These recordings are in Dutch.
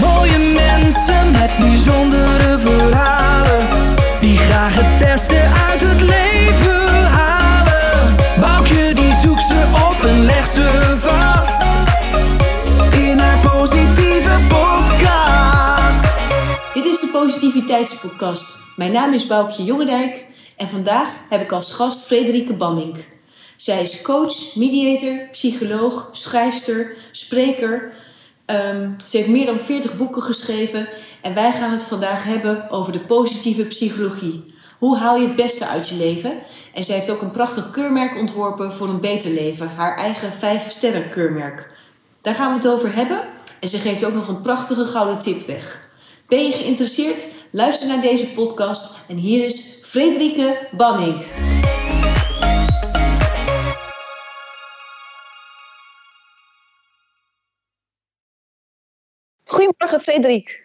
Mooie mensen met bijzondere verhalen Die graag het beste uit het leven halen Boukje die zoekt ze op en legt ze vast In haar positieve podcast Dit is de Positiviteitspodcast. Mijn naam is Boukje Jongendijk en vandaag heb ik als gast Frederike Banning. Zij is coach, mediator, psycholoog, schrijfster, spreker. Ehm, ze heeft meer dan 40 boeken geschreven en wij gaan het vandaag hebben over de positieve psychologie. Hoe haal je het beste uit je leven? En zij heeft ook een prachtig keurmerk ontworpen voor een beter leven, haar eigen 5 sterren keurmerk. Daar gaan we het over hebben en ze geeft ook nog een prachtige gouden tip weg. Ben je geïnteresseerd? Luister naar deze podcast en hier is Frederike Banning. Goedemorgen Frederik.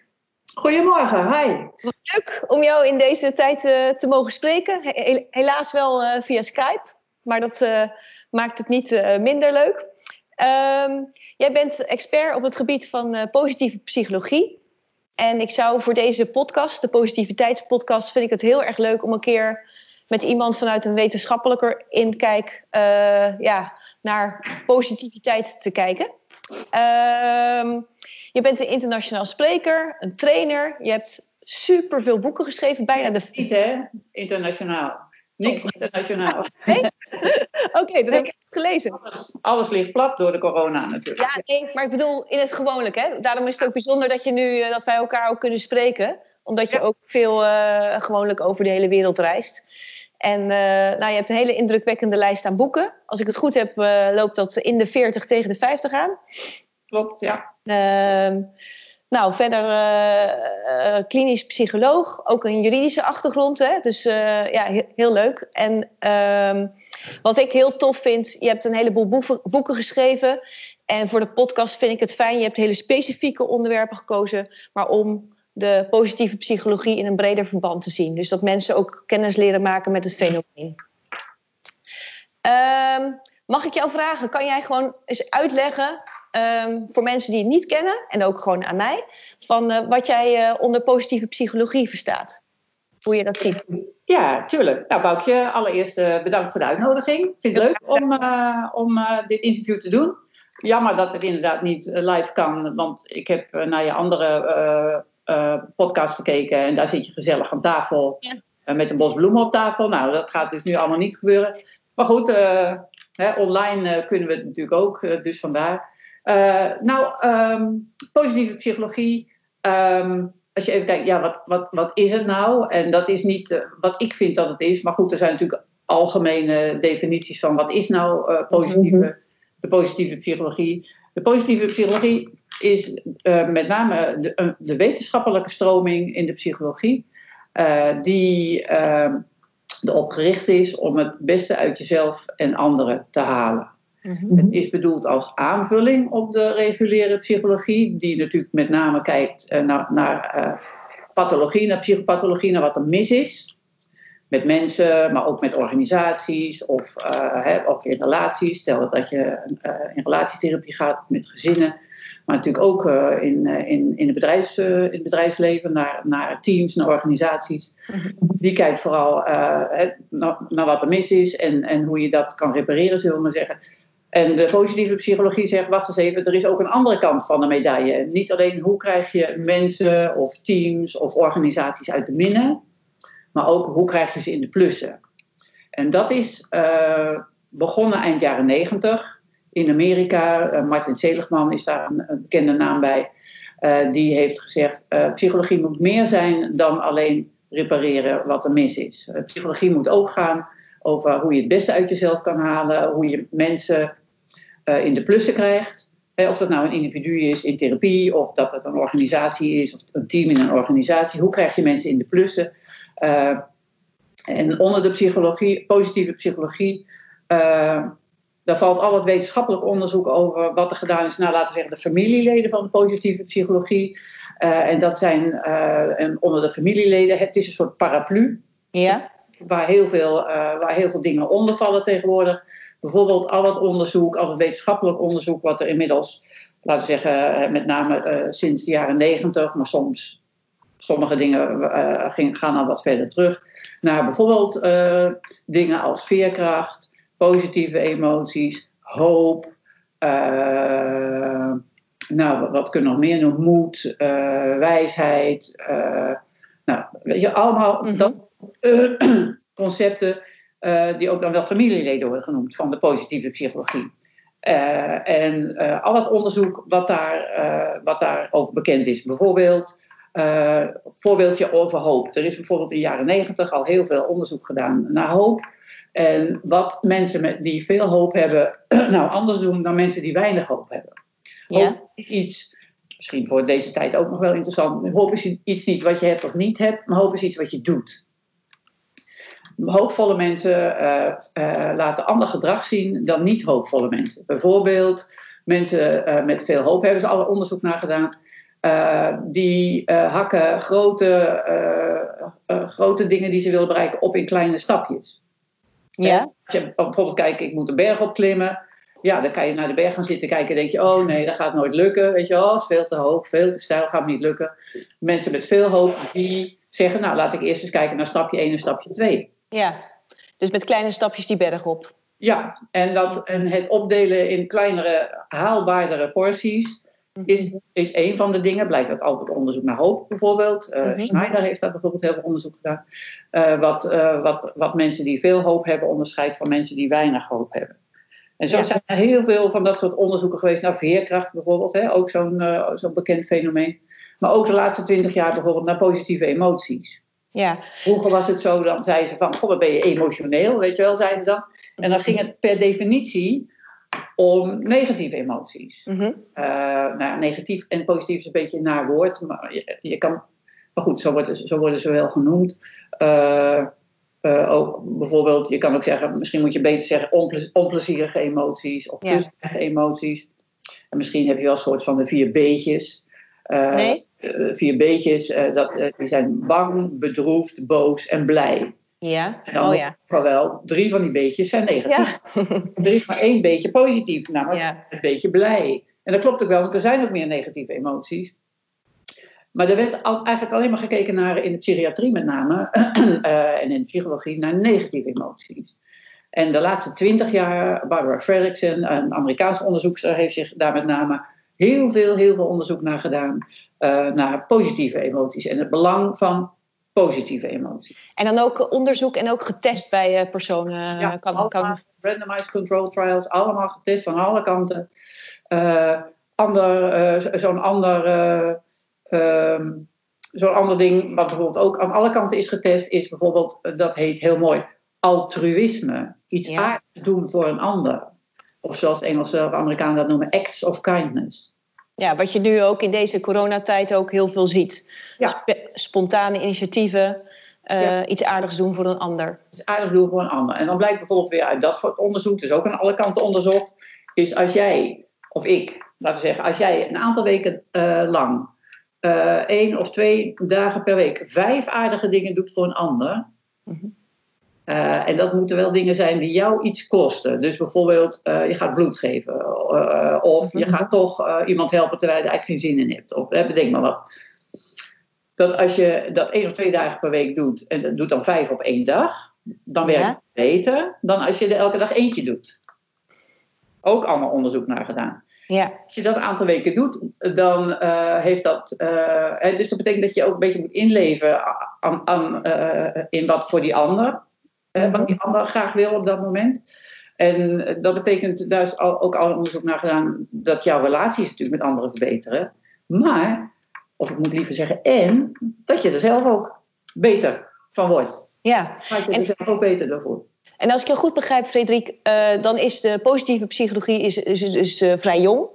Goedemorgen, hi. Wat leuk om jou in deze tijd eh, te mogen spreken. He- he- helaas wel eh, via Skype, maar dat eh, maakt het niet minder leuk. Ehm, jij bent expert op het gebied van positieve psychologie. En ik zou voor deze podcast, de positiviteitspodcast, vind ik het heel erg leuk om een keer met iemand vanuit een wetenschappelijker inkijk eh, ja, naar positiviteit te kijken. Ehm, je bent een internationaal spreker, een trainer. Je hebt superveel boeken geschreven, bijna de... Niet hè, internationaal. Niks internationaal. Nee? Oké, dat heb ik gelezen. Alles, alles ligt plat door de corona natuurlijk. Ja, nee, maar ik bedoel in het gewone. Hè? Daarom is het ook bijzonder dat, je nu, eh, dat wij elkaar ook kunnen spreken. Omdat je Ja. ook veel eh gewoonlijk over de hele wereld reist. En eh, nou, je hebt een hele indrukwekkende lijst aan boeken. Als ik het goed heb, eh, loopt dat in de 40 tegen de 50 aan. Klopt, ja. Ehm, nou, verder eh, eh, klinisch psycholoog, ook een juridische achtergrond. Hè? Dus eh, ja, he- heel leuk. En ehm, wat ik heel tof vind, je hebt een heleboel boeken geschreven. En voor de podcast vind ik het fijn, je hebt hele specifieke onderwerpen gekozen. Maar om de positieve psychologie in een breder verband te zien. Dus dat mensen ook kennis leren maken met het fenomeen. Ehm, mag ik jou vragen, kan jij gewoon eens uitleggen ehm, voor mensen die het niet kennen, en ook gewoon aan mij, van eh, wat jij eh, onder positieve psychologie verstaat? Hoe je dat ziet. Ja, tuurlijk. Nou, Boukje, allereerst eh, bedankt voor de uitnodiging. Ik vind het leuk om, om dit interview te doen. Jammer dat het inderdaad niet live kan, want ik heb naar je andere podcast gekeken en daar zit je gezellig aan tafel Ja. met een bos bloemen op tafel. Nou, dat gaat dus nu allemaal niet gebeuren. Maar goed, hè, online kunnen we het natuurlijk ook, dus vandaar. Eh, nou, ehm, positieve psychologie. ehm, als je even kijkt, ja, wat, wat, wat is het nou? En dat is niet eh, wat ik vind dat het is. Maar goed, er zijn natuurlijk algemene definities van wat is nou eh, positieve, de positieve psychologie. De positieve psychologie is met name de, de wetenschappelijke stroming in de psychologie. die ehm, erop gericht is om het beste uit jezelf en anderen te halen. Het is bedoeld als aanvulling op de reguliere psychologie, die natuurlijk met name kijkt eh, naar, naar eh, pathologie, naar psychopathologie, naar wat er mis is. Met mensen, maar ook met organisaties of, eh, hè, of in relaties. Stel dat je in relatietherapie gaat of met gezinnen. Maar natuurlijk ook in, in, in, het bedrijfs, in het bedrijfsleven, naar, naar teams, naar organisaties. Die kijkt vooral naar, naar wat er mis is en, en hoe je dat kan repareren, zullen we maar zeggen. En de positieve psychologie zegt, wacht eens even, er is ook een andere kant van de medaille. Niet alleen hoe krijg je mensen of teams of organisaties uit de minnen, maar ook hoe krijg je ze in de plussen. En dat is eh, begonnen eind jaren negentig in Amerika. Eh, Martin Seligman is daar een, bekende naam bij. Eh, die heeft gezegd, psychologie moet meer zijn dan alleen repareren wat er mis is. Psychologie moet ook gaan over hoe je het beste uit jezelf kan halen, hoe je mensen in de plussen krijgt. Of dat nou een individu is in therapie, of dat het een organisatie is, of een team in een organisatie. Hoe krijg je mensen in de plussen? Eh, en onder de psychologie, positieve psychologie, eh, daar valt al het wetenschappelijk onderzoek over wat er gedaan is naar, laten we zeggen, de familieleden van de positieve psychologie. Eh, en dat zijn, eh, en onder de familieleden, het is een soort paraplu. Ja? waar heel, veel, eh, waar heel veel dingen onder vallen tegenwoordig. Bijvoorbeeld al het onderzoek, al het wetenschappelijk onderzoek, wat er inmiddels, laten we zeggen, eh, met name eh, sinds de jaren negentig, maar soms sommige dingen uh, gaan al wat verder terug. Naar bijvoorbeeld dingen als veerkracht, positieve emoties, hoop. nou, wat kunnen we nog meer noemen? Moed, wijsheid. nou, weet je, allemaal mhm. dat concepten uh, die ook dan wel familieleden worden genoemd van de positieve psychologie. Uh, en uh, al het onderzoek wat, daar, wat daarover bekend is. Bijvoorbeeld, voorbeeldje over hoop. Er is bijvoorbeeld in de jaren negentig al heel veel onderzoek gedaan naar hoop. En wat mensen met, die veel hoop hebben, nou anders doen dan mensen die weinig hoop hebben. Hoop is iets, misschien voor deze tijd ook nog wel interessant. Hoop is iets niet wat je hebt of niet hebt, maar hoop is iets wat je doet hoopvolle mensen uh, uh, laten ander gedrag zien dan niet hoopvolle mensen. Bijvoorbeeld mensen uh, met veel hoop, hebben ze alle onderzoek naar gedaan. die hakken grote, grote dingen die ze willen bereiken op in kleine stapjes. Ja. Als je bijvoorbeeld kijkt, ik moet een berg opklimmen. Ja, dan kan je naar de berg gaan zitten kijken en denk je, oh nee, dat gaat nooit lukken. Weet je wel, is veel te hoog, veel te stijl, gaat niet lukken. Mensen met veel hoop, die zeggen, nou laat ik eerst eens kijken naar stapje 1 en stapje 2. Ja, dus met kleine stapjes die berg op. Ja, en, dat, en het opdelen in kleinere, haalbaardere porties mhm. is, is een van de dingen. Blijkt ook altijd onderzoek naar hoop bijvoorbeeld. Uh, Schneider heeft daar bijvoorbeeld heel veel onderzoek gedaan. Uh, wat, uh, wat, wat mensen die veel hoop hebben onderscheidt van mensen die weinig hoop hebben. En zo zijn er heel veel van dat soort onderzoeken geweest naar veerkracht bijvoorbeeld. Hè? Ook zo'n zo'n bekend fenomeen. Maar ook de laatste twintig jaar bijvoorbeeld naar positieve emoties. Ja. Vroeger was het zo, dan zeiden ze van, goh, ben je emotioneel, weet je wel, zeiden dan. En dan ging het per definitie om negatieve emoties. Mm -hmm. nou negatief en positief is een beetje een naar woord, maar je, je kan, maar goed, zo worden, zo worden ze wel genoemd. Uh, uh, ook bijvoorbeeld, je kan ook zeggen, misschien moet je beter zeggen onple onplezierige emoties of ja. emoties. En misschien heb je wel eens gehoord van de vier B'tjes. nee? Uh, vier beetjes, uh, dat, uh, die zijn bang, bedroefd, boos en blij. Ja, en dan oh ja. Wel, drie van die beetjes zijn negatief. Ja. er is maar één beetje positief, namelijk ja. een beetje blij. En dat klopt ook wel, want er zijn ook meer negatieve emoties. Maar er werd al, eigenlijk alleen maar gekeken naar, in de psychiatrie met name, en in de psychologie, naar negatieve emoties. En de laatste twintig jaar, Barbara Fredrickson, een Amerikaanse onderzoekster, heeft zich daar met name heel veel, heel veel onderzoek naar gedaan. Uh, naar positieve emoties en het belang van positieve emoties. En dan ook onderzoek en ook getest bij uh, personen? Ja, kan, kan... randomized control trials, allemaal getest van alle kanten. Uh, ander, zo'n ander, ehm, zo'n ander ding, wat bijvoorbeeld ook aan alle kanten is getest, is bijvoorbeeld, dat heet heel mooi, altruïsme. Iets ja. aardigs doen voor een ander. Of zoals de Engelse of Amerikanen dat noemen, acts of kindness. Ja, wat je nu ook in deze coronatijd ook heel veel ziet. Ja. spontane initiatieven, uh, iets aardigs doen voor een ander. Iets aardigs doen voor een ander. En dan blijkt bijvoorbeeld weer uit dat soort onderzoek, dus ook aan alle kanten onderzocht, is als jij, of ik, laten we zeggen, als jij een aantal weken uh, lang, uh, één of twee dagen per week, vijf aardige dingen doet voor een ander, mm -hmm. Uh, en dat moeten wel dingen zijn die jou iets kosten. Dus bijvoorbeeld, uh, je gaat bloed geven. Uh, of je gaat toch iemand helpen terwijl je er eigenlijk geen zin in hebt. Of bedenk maar wat. Dat als je dat één of twee dagen per week doet, en dat doet dan vijf op één dag, dan werkt het beter dan als je er elke dag eentje doet. Ook allemaal onderzoek naar gedaan. Ja. Als je dat een aantal weken doet, dan heeft dat. dus dat betekent dat je ook een beetje moet inleven aan, aan, in wat voor die ander wat die ander graag wil op dat moment. En dat betekent, daar is ook al onderzoek naar gedaan, dat jouw relaties natuurlijk met anderen verbeteren. Maar, of ik moet liever zeggen, en dat je er zelf ook beter van wordt. Ja. Maak je er zelf ook beter daarvoor. En als ik je goed begrijp, Frederik, uh, dan is de positieve psychologie is, is, is uh, vrij jong.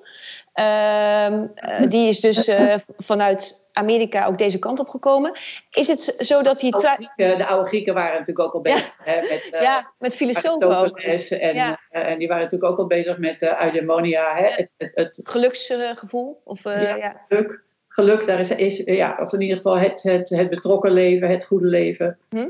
Uh, die is dus uh, vanuit Amerika ook deze kant op gekomen. Is het zo dat die... De oude Grieken waren natuurlijk ook al bezig ja. hè, met... Uh, ja, met filosofen ook. En, ja. en die waren natuurlijk ook al bezig met eudaimonia. Hè, het, het, het, Geluksgevoel? Of, ja, ja. Geluk, geluk, daar is, is ja, of in ieder geval het, het, het betrokken leven, het goede leven. Hm?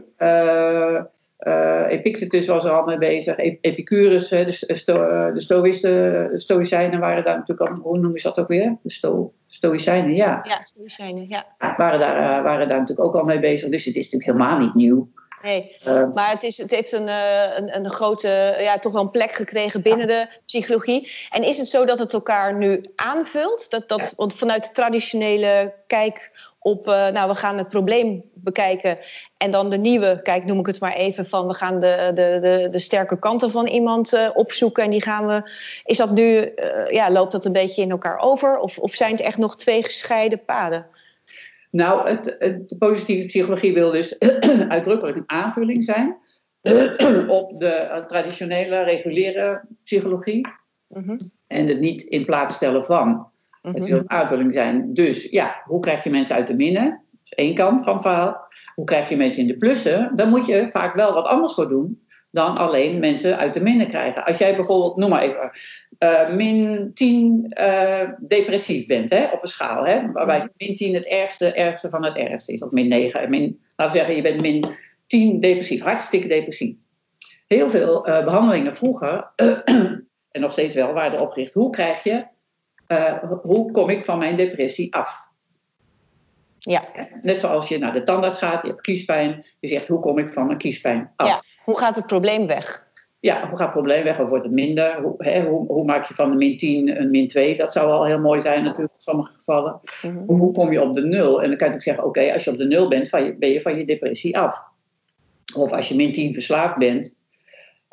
Uh, Epictetus was er al mee bezig. Epicurus, de, sto, de, Stoïsten, de Stoïcijnen waren daar natuurlijk al, hoe noem je dat ook weer? De sto, Stoïcijnen, ja. Ja, Stoïcijnen, ja. Waren daar, uh, waren daar natuurlijk ook al mee bezig. Dus het is natuurlijk helemaal niet nieuw. Nee, uh, maar het, is, het heeft een, een, een grote, ja, toch wel een plek gekregen binnen de psychologie. En is het zo dat het elkaar nu aanvult? Dat, dat, Want vanuit de traditionele kijk op, uh, nou, we gaan het probleem bekijken. En dan de nieuwe, kijk, noem ik het maar even, van we gaan de, de, de, de sterke kanten van iemand uh, opzoeken. En die gaan we. Is dat nu, uh, ja, loopt dat een beetje in elkaar over? Of, of zijn het echt nog twee gescheiden paden? Nou, het, het, de positieve psychologie wil dus uitdrukkelijk een aanvulling zijn op de traditionele, reguliere psychologie. Mm -hmm. En het niet in plaats stellen van. Het wil een aanvulling zijn. Dus ja, hoe krijg je mensen uit de minnen? Dat is één kant van het verhaal. Hoe krijg je mensen in de plussen? Dan moet je vaak wel wat anders voor doen dan alleen mensen uit de minnen krijgen. Als jij bijvoorbeeld, noem maar even, uh, min 10 uh, depressief bent hè, op een schaal, hè, waarbij min 10 het ergste, ergste van het ergste is, of min 9. Min, laten we zeggen, je bent min 10 depressief, hartstikke depressief. Heel veel uh, behandelingen vroeger, en nog steeds wel, waren erop gericht. Hoe krijg je uh, hoe kom ik van mijn depressie af? Ja. Net zoals je naar de tandarts gaat, je hebt kiespijn. Je zegt, hoe kom ik van mijn kiespijn af? Ja. Hoe gaat het probleem weg? Ja, hoe gaat het probleem weg? Of wordt het minder? Hoe, hè, hoe, hoe, maak je van de min 10 een min 2? Dat zou al heel mooi zijn natuurlijk in sommige gevallen. Mm -hmm. Hoe kom je op de nul? En dan kan je zeggen, oké, okay, als je op de nul bent, ben je van je depressie af. Of als je min 10 verslaafd bent,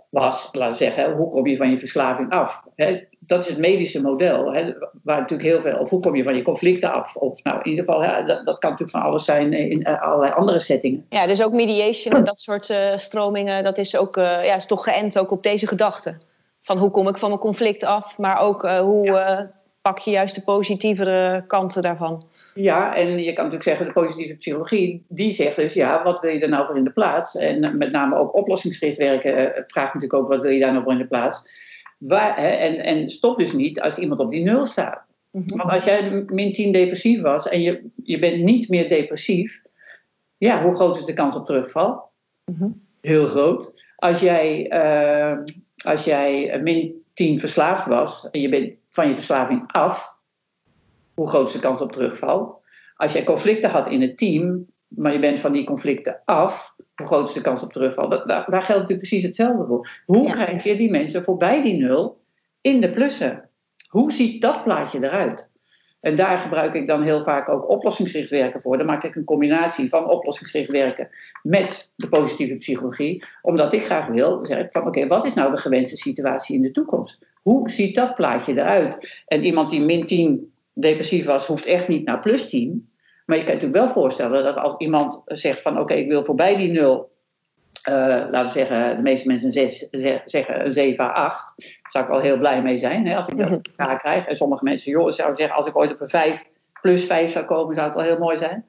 was, laten we zeggen, hoe kom je van je verslaving af? Hè? Dat is het medische model, hè? waar natuurlijk heel veel, of hoe kom je van je conflicten af? Of nou, in ieder geval, hè, dat, dat, kan natuurlijk van alles zijn in allerlei andere settingen. Ja, dus ook mediation en dat soort uh, stromingen, dat is ook, uh, ja, is toch geënt ook op deze gedachte. Van hoe kom ik van mijn conflict af, maar ook uh, hoe ja. pak je juist de positievere kanten daarvan? Ja, en je kan natuurlijk zeggen, de positieve psychologie, die zegt dus, ja, wat wil je er nou voor in de plaats? En met name ook oplossingsgericht werken vraagt natuurlijk ook, wat wil je daar nou voor in de plaats? Waar, hè, en, en stop dus niet als iemand op die nul staat. Mm -hmm. Want als jij min 10 depressief was en je, je bent niet meer depressief, ja, hoe groot is de kans op terugval? Mm -hmm. Heel groot. Als jij, uh, als jij min 10 verslaafd was en je bent van je verslaving af, hoe groot is de kans op terugval? Als jij conflicten had in het team, maar je bent van die conflicten af, hoe groot is de kans op terugval? Dat, daar, daar, geldt natuurlijk precies hetzelfde voor. Hoe ja. krijg je die mensen voorbij die nul in de plussen? Hoe ziet dat plaatje eruit? En daar gebruik ik dan heel vaak ook oplossingsgericht werken voor. Dan maak ik een combinatie van oplossingsgericht werken met de positieve psychologie. Omdat ik graag wil zeggen van oké, okay, wat is nou de gewenste situatie in de toekomst? Hoe ziet dat plaatje eruit? En iemand die min 10 depressief was, hoeft echt niet naar plus 10. Maar je kan je natuurlijk wel voorstellen dat als iemand zegt van oké, okay, ik wil voorbij die nul. Uh, laten we zeggen, de meeste mensen een 6, zeggen een 7 à 8. Daar zou ik al heel blij mee zijn hè, als ik dat voor elkaar krijg. En sommige mensen, joh, zouden zeggen, als ik ooit op een 5 plus 5 zou komen, zou het wel heel mooi zijn.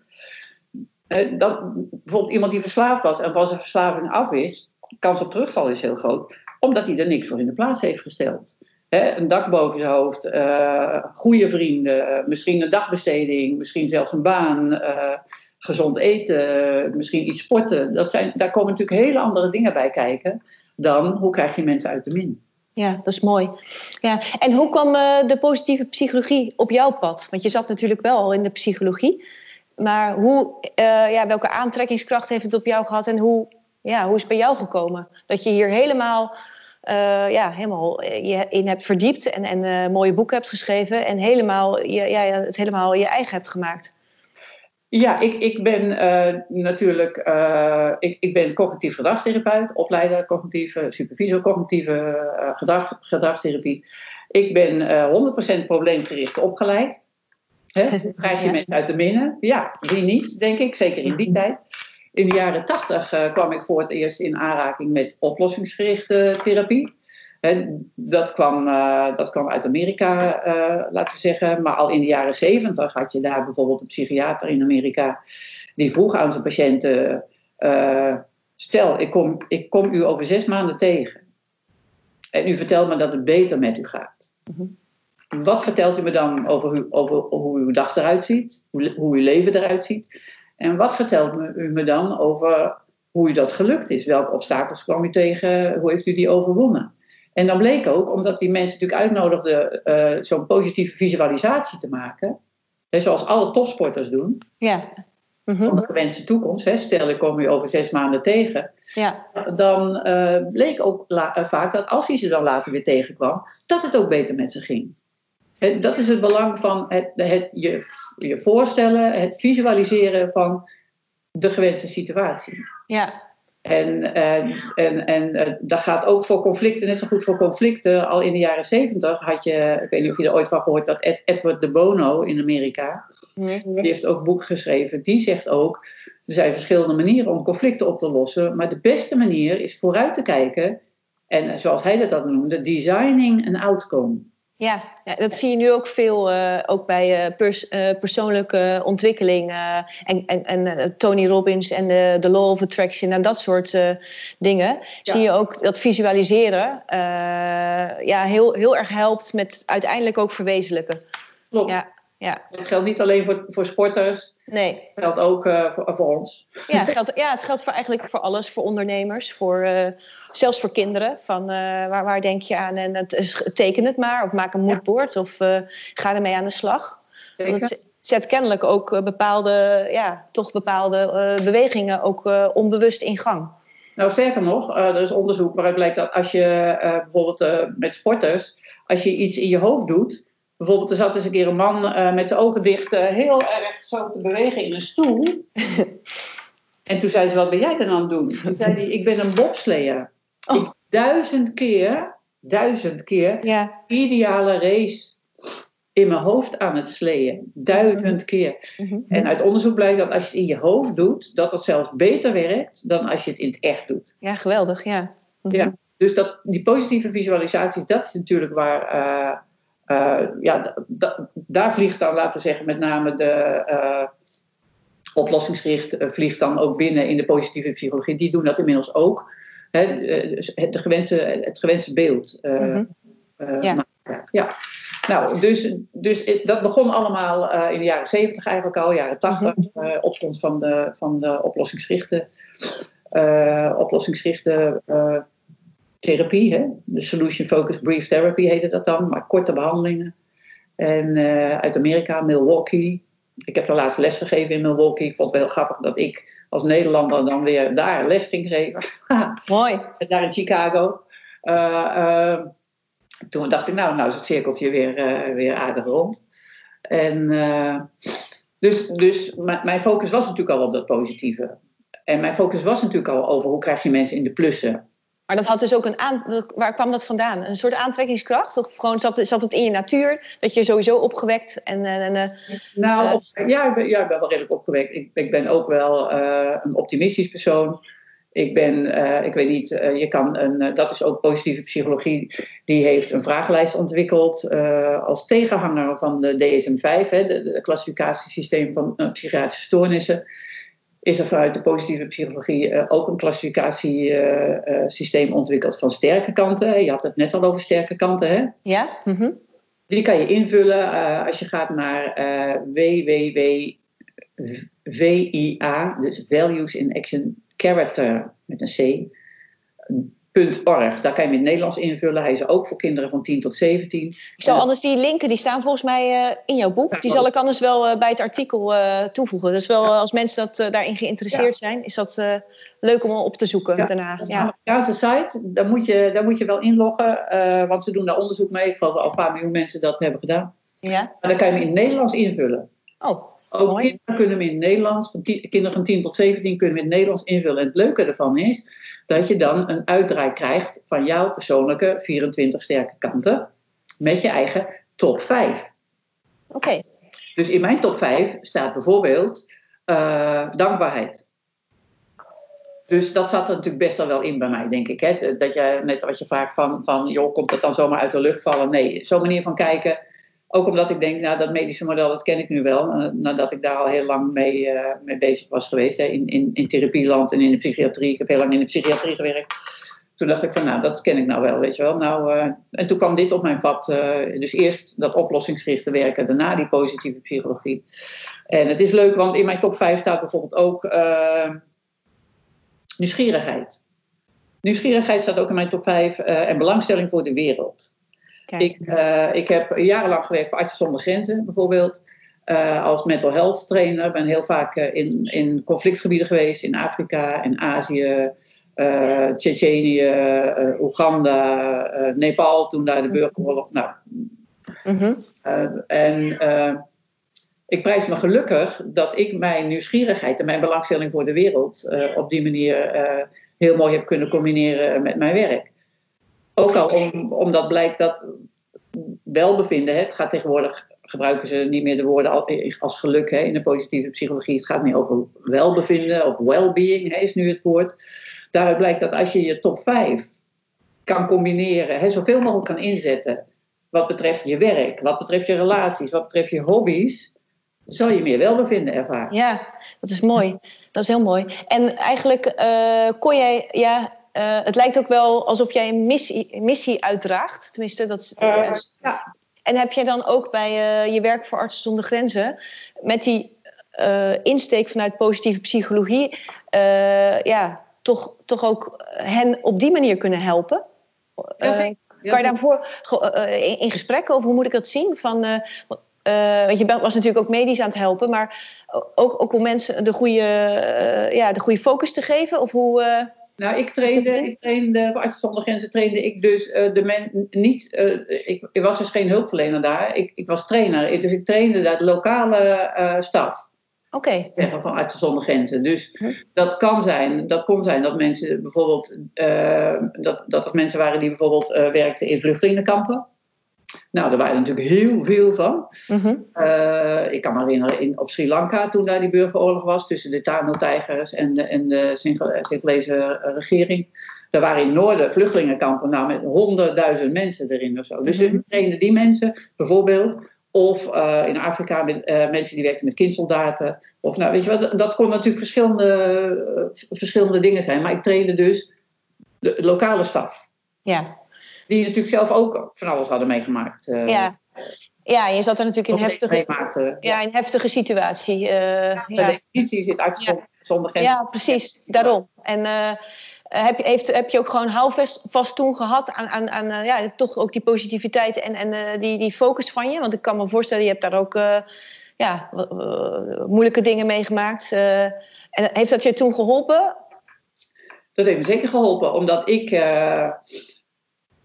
Uh, dat, bijvoorbeeld iemand die verslaafd was en van zijn verslaving af is, kans op terugval is heel groot, omdat hij er niks voor in de plaats heeft gesteld. Een dak boven zijn hoofd, uh, goede vrienden, uh, misschien een dagbesteding, misschien zelfs een baan, uh, gezond eten, misschien iets sporten. Dat zijn, daar komen natuurlijk hele andere dingen bij kijken dan hoe krijg je mensen uit de min. Ja, dat is mooi. Ja. En hoe kwam de positieve psychologie op jouw pad? Want je zat natuurlijk wel al in de psychologie. Maar hoe, ja, welke aantrekkingskracht heeft het op jou gehad en hoe, ja, hoe is het bij jou gekomen? Dat je hier helemaal ja, helemaal je in hebt verdiept en, en uh, mooie boeken hebt geschreven en helemaal, je, ja, het helemaal je eigen hebt gemaakt. Ja, ik, ik ben uh, natuurlijk ik, ik ben cognitief gedragstherapeut, opleider cognitieve, supervisor cognitieve gedrag, gedragstherapie. Ik ben 100% probleemgericht opgeleid. Hè? Krijg je ja. mensen uit de minnen? Ja, wie niet, denk ik, zeker in die tijd. In de jaren tachtig uh, kwam ik voor het eerst in aanraking met oplossingsgerichte therapie. En dat, kwam, uh, dat kwam uit Amerika, uh, laten we zeggen. Maar al in de jaren zeventig had je daar bijvoorbeeld een psychiater in Amerika. die vroeg aan zijn patiënten: Stel, ik kom, ik kom u over zes maanden tegen. En u vertelt me dat het beter met u gaat. Mm-hmm. Wat vertelt u me dan over, u, over hoe uw dag eruit ziet? Hoe, hoe uw leven eruit ziet? En wat vertelt u me dan over hoe u dat gelukt is. Welke obstakels kwam u tegen? Hoe heeft u die overwonnen? En dan bleek ook, omdat die mensen natuurlijk uitnodigden uh, zo'n positieve visualisatie te maken, hè, zoals alle topsporters doen, Ja. Mhm. van de gewenste toekomst. Hè, stel, ik kom u over zes maanden tegen, Ja. dan eh, bleek ook eh, vaak dat als hij ze dan later weer tegenkwam, dat het ook beter met ze ging. Dat is het belang van het, het je, je voorstellen, het visualiseren van de gewenste situatie. Ja. En, en, en, en eh, dat gaat ook voor conflicten, net zo goed voor conflicten. Al in de jaren zeventig had je, ik weet niet of je er ooit van gehoord had, Ed- Edward de Bono in Amerika. Nee. Die heeft ook een boek geschreven. Die zegt ook, er zijn verschillende manieren om conflicten op te lossen. Maar de beste manier is vooruit te kijken. En eh, zoals hij dat dan noemde, designing an outcome. Ja, ja, dat zie je nu ook veel, eh, ook bij eh, pers- eh, persoonlijke ontwikkeling. en en, en Tony Robbins en de, de Law of Attraction en dat soort dingen. Zie je ook dat visualiseren ja, heel, heel erg helpt met uiteindelijk ook verwezenlijken. Klopt. Ja, ja. Dat geldt niet alleen voor, voor sporters, Nee, dat geldt ook eh, voor, voor ons. ja, het geldt, ja, het geldt voor eigenlijk voor alles. Voor ondernemers, voor, eh, zelfs voor kinderen. Van, eh, waar, waar denk je aan? En het, teken het maar, of maak een moodboard, of ga ermee aan de slag. Het zet kennelijk ook bepaalde, ja, toch bepaalde bewegingen ook onbewust in gang. Nou, sterker nog, er is onderzoek waaruit blijkt dat als je bijvoorbeeld met sporters, als je iets in je hoofd doet, bijvoorbeeld er zat eens een keer een man eh, met zijn ogen dicht eh, heel erg zo te bewegen in een stoel. en toen zei ze, wat ben jij dan aan het doen? Toen zei hij, ik ben een bobsleer. Oh. Ik duizend keer, duizend keer, Ja, ideale race in mijn hoofd aan het sleeën. Duizend keer. Mhm. En uit onderzoek blijkt dat als je het in je hoofd doet, dat het zelfs beter werkt dan als je het in het echt doet. ja geweldig, ja. Mhm. Ja. Dus dat, die positieve visualisaties, dat is natuurlijk waar. eh, ja, d- d- daar vliegt dan, laten we zeggen, met name de eh, oplossingsgericht eh, vliegt dan ook binnen in de positieve psychologie. Die doen dat inmiddels ook. Hè, eh, dus het, gewenste, het gewenste beeld. eh, eh, Ja. ja. Nou, dus, dus dat begon allemaal eh, in de jaren zeventig eigenlijk al, jaren tachtig. eh, opkomst van de, van de oplossingsgerichte, eh, oplossingsgerichte eh, therapie. Hè? De Solution Focused Brief Therapy heette dat dan, maar korte behandelingen. En eh, uit Amerika, Milwaukee. Ik heb er laatst les gegeven in Milwaukee. Ik vond het wel heel grappig dat ik als Nederlander dan weer daar les ging geven. Mooi. daar in Chicago. Eh, eh, toen dacht ik, nou, nou is het cirkeltje weer, weer aardig rond. En dus, dus mijn focus was natuurlijk al op dat positieve. En mijn focus was natuurlijk al over hoe krijg je mensen in de plussen. Maar dat had dus ook een aan... Waar kwam dat vandaan? Een soort aantrekkingskracht? Of gewoon zat, zat het in je natuur? Dat je sowieso opgewekt en... en, en, eh, Nou, Eh. op- ja, ik ben, ja, ik ben wel redelijk opgewekt. Ik, ik ben ook wel eh, een optimistisch persoon. Ik ben, eh, ik weet niet, eh, je kan een, eh, dat is ook positieve psychologie, die heeft een vragenlijst ontwikkeld eh, als tegenhanger van de DSM-5, hè, de, de klassificatiesysteem van eh, psychiatrische stoornissen. Is er vanuit de positieve psychologie eh, ook een klassificatiesysteem ontwikkeld van sterke kanten. Je had het net al over sterke kanten, hè? ja? Mhm. Die kan je invullen eh, als je gaat naar eh www.via, dus Values in Action Character met een C. .org. Daar kan je hem in het Nederlands invullen. Hij is ook voor kinderen van 10 tot 17. Ik zal anders die linken, die staan volgens mij eh, in jouw boek. Die zal ik anders wel eh, bij het artikel eh, toevoegen. Dus wel, eh, als mensen dat, eh, daarin geïnteresseerd zijn, is dat eh, leuk om op te zoeken Ja. daarna. Ja. Amerikaanse site. Daar moet je, daar moet je wel inloggen, eh, want ze doen daar onderzoek mee. Ik geloof wel een paar miljoen mensen dat hebben gedaan. ja? Maar dan kan je hem in het Nederlands invullen. Oh, Ook Mooi. kinderen kunnen hem in het Nederlands, van kinderen van 10 tot 17 kunnen hem in het Nederlands invullen. En het leuke ervan is dat je dan een uitdraai krijgt van jouw persoonlijke 24 sterke kanten met je eigen top 5. oké. Dus in mijn top 5 staat bijvoorbeeld eh, dankbaarheid. Dus dat zat er natuurlijk best al wel in bij mij, denk ik. Hè? Dat je, net wat je vraagt van, van, joh, komt dat dan zomaar uit de lucht vallen? Nee, zo'n manier van kijken. Ook omdat ik denk, nou, dat medische model, dat ken ik nu wel. eh, nadat ik daar al heel lang mee, eh, mee bezig was geweest. Hè? In, in, in therapieland en in de psychiatrie. Ik heb heel lang in de psychiatrie gewerkt. Toen dacht ik van, nou, dat ken ik nou wel, weet je wel. Nou, eh, en toen kwam dit op mijn pad. dus eerst dat oplossingsgerichte werken, daarna die positieve psychologie. En het is leuk, want in mijn top 5 staat bijvoorbeeld ook... nieuwsgierigheid. Nieuwsgierigheid staat ook in mijn top 5 en belangstelling voor de wereld. Ik, ik heb jarenlang gewerkt voor Artsen zonder Grenzen bijvoorbeeld. als mental health trainer. ben heel vaak in, in conflictgebieden geweest in Afrika en Azië, uh, Tsjetsjenië, Oeganda, Nepal, toen daar de burgeroorlog. Nou, mm en ik prijs me gelukkig dat ik mijn nieuwsgierigheid en mijn belangstelling voor de wereld op die manier heel mooi heb kunnen combineren met mijn werk. Ook al om, omdat blijkt dat welbevinden, het gaat tegenwoordig gebruiken ze niet meer de woorden als geluk hè, in de positieve psychologie. Het gaat meer over welbevinden of well-being is nu het woord. Daaruit blijkt dat als je je top 5 kan combineren, hè, zoveel mogelijk kan inzetten, wat betreft je werk, wat betreft je relaties, wat betreft je hobby's, zal je meer welbevinden ervaren. Ja, dat is mooi. Dat is heel mooi. En eigenlijk uh, kon jij, ja, uh, het lijkt ook wel alsof jij een missie, missie uitdraagt. Tenminste, dat is. Uh, ja. En heb jij dan ook bij je werk voor Artsen zonder Grenzen, met die insteek vanuit positieve psychologie, ja, toch, toch ook hen op die manier kunnen helpen? Kan je daarvoor in gesprek over hoe moet ik dat zien? Van, uh, want je was natuurlijk ook medisch aan het helpen, maar ook, ook om mensen de goede, ja, de goede focus te geven? Of hoe, nou, ik trainde, ik trainde voor Artsen zonder Grenzen trainde ik dus de men niet. ik, ik, was dus geen hulpverlener daar. Ik, ik was trainer. Dus ik trainde daar de lokale staf. Oké. Okay. Van Artsen zonder Grenzen. Dus hm. dat kan zijn, dat kon zijn dat mensen bijvoorbeeld, dat, dat er mensen waren die bijvoorbeeld werkten in vluchtelingenkampen. Nou, er waren er natuurlijk heel veel van. Mm uh, ik kan me herinneren in, op Sri Lanka, toen daar die burgeroorlog was tussen de Tamil-tijgers en de, en de Singalese regering. Daar waren in noorden vluchtelingenkampen nou, met honderdduizend mensen erin of zo. Dus mm we trainden die mensen bijvoorbeeld of uh, in Afrika met uh, mensen die werkten met kindsoldaten. Of nou, weet je wat, dat kon natuurlijk verschillende, verschillende dingen zijn. Maar ik trainde dus de lokale staf. Ja. Die natuurlijk zelf ook van alles hadden meegemaakt. ja. ja, je zat er natuurlijk in heftige, ja. in heftige situatie. ja, de ja. definitie zit uit ja. zonder grenzen. Ja, precies. Daarom. En eh, heb, je, heeft, heb je ook gewoon houvast vast toen gehad aan, aan, aan uh, ja, toch ook die positiviteit en, en uh, die, die focus van je? Want ik kan me voorstellen, je hebt daar ook ja, moeilijke dingen meegemaakt. en heeft dat je toen geholpen? Dat heeft me zeker geholpen, omdat ik.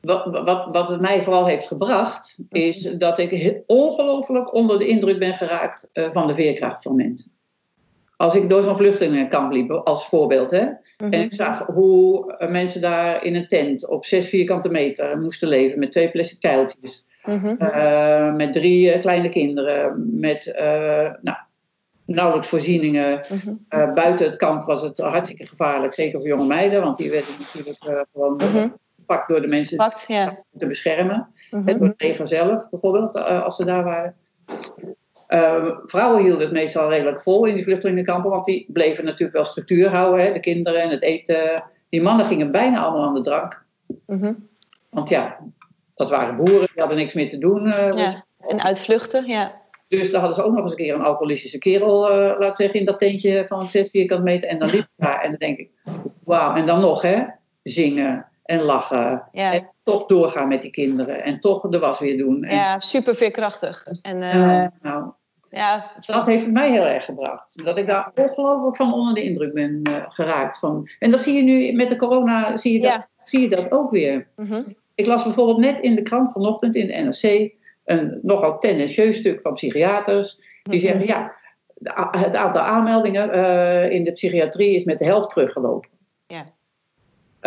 Wat, wat, wat het mij vooral heeft gebracht, is dat ik ongelooflijk onder de indruk ben geraakt van de veerkracht van mensen. Als ik door zo'n vluchtelingenkamp liep, als voorbeeld, hè, en ik mhm. zag hoe mensen daar in een tent op zes vierkante meter moesten leven met twee plastic tijltjes, mhm. uh, met drie uh, kleine kinderen, met uh, nou, nauwelijks voorzieningen. Mhm. buiten het kamp was het hartstikke gevaarlijk, zeker voor jonge meiden, want die werden natuurlijk gewoon gepakt door de mensen Pakt, ja. te beschermen. Het door het leger zelf, bijvoorbeeld, als ze daar waren. Uh, vrouwen hielden het meestal redelijk vol in die vluchtelingenkampen, want die bleven natuurlijk wel structuur houden, hè, de kinderen en het eten. Die mannen gingen bijna allemaal aan de drank. Mhm. Want ja, dat waren boeren, die hadden niks meer te doen. Uh, ja. En uitvluchten, ja. Dus daar hadden ze ook nog eens een keer een alcoholistische kerel, uh, laten zeggen, in dat tentje van 6 vierkant meter. En dan liep daar en dan denk ik, wauw. En dan nog, hè, zingen en lachen. Ja. En toch doorgaan met die kinderen. En toch de was weer doen. En... Ja, super veerkrachtig. En, uh, nou, nou, ja, dat heeft het mij heel erg gebracht. Dat ik daar ongelooflijk van onder de indruk ben uh, geraakt. Van. En dat zie je nu met de corona, zie je dat, ja. zie je dat ook weer. Mm -hmm. Ik las bijvoorbeeld net in de krant vanochtend in de NRC een nogal tendentieus stuk van psychiaters. Die mm -hmm. zeggen, ja, het aantal aanmeldingen uh, in de psychiatrie is met de helft teruggelopen. Ja.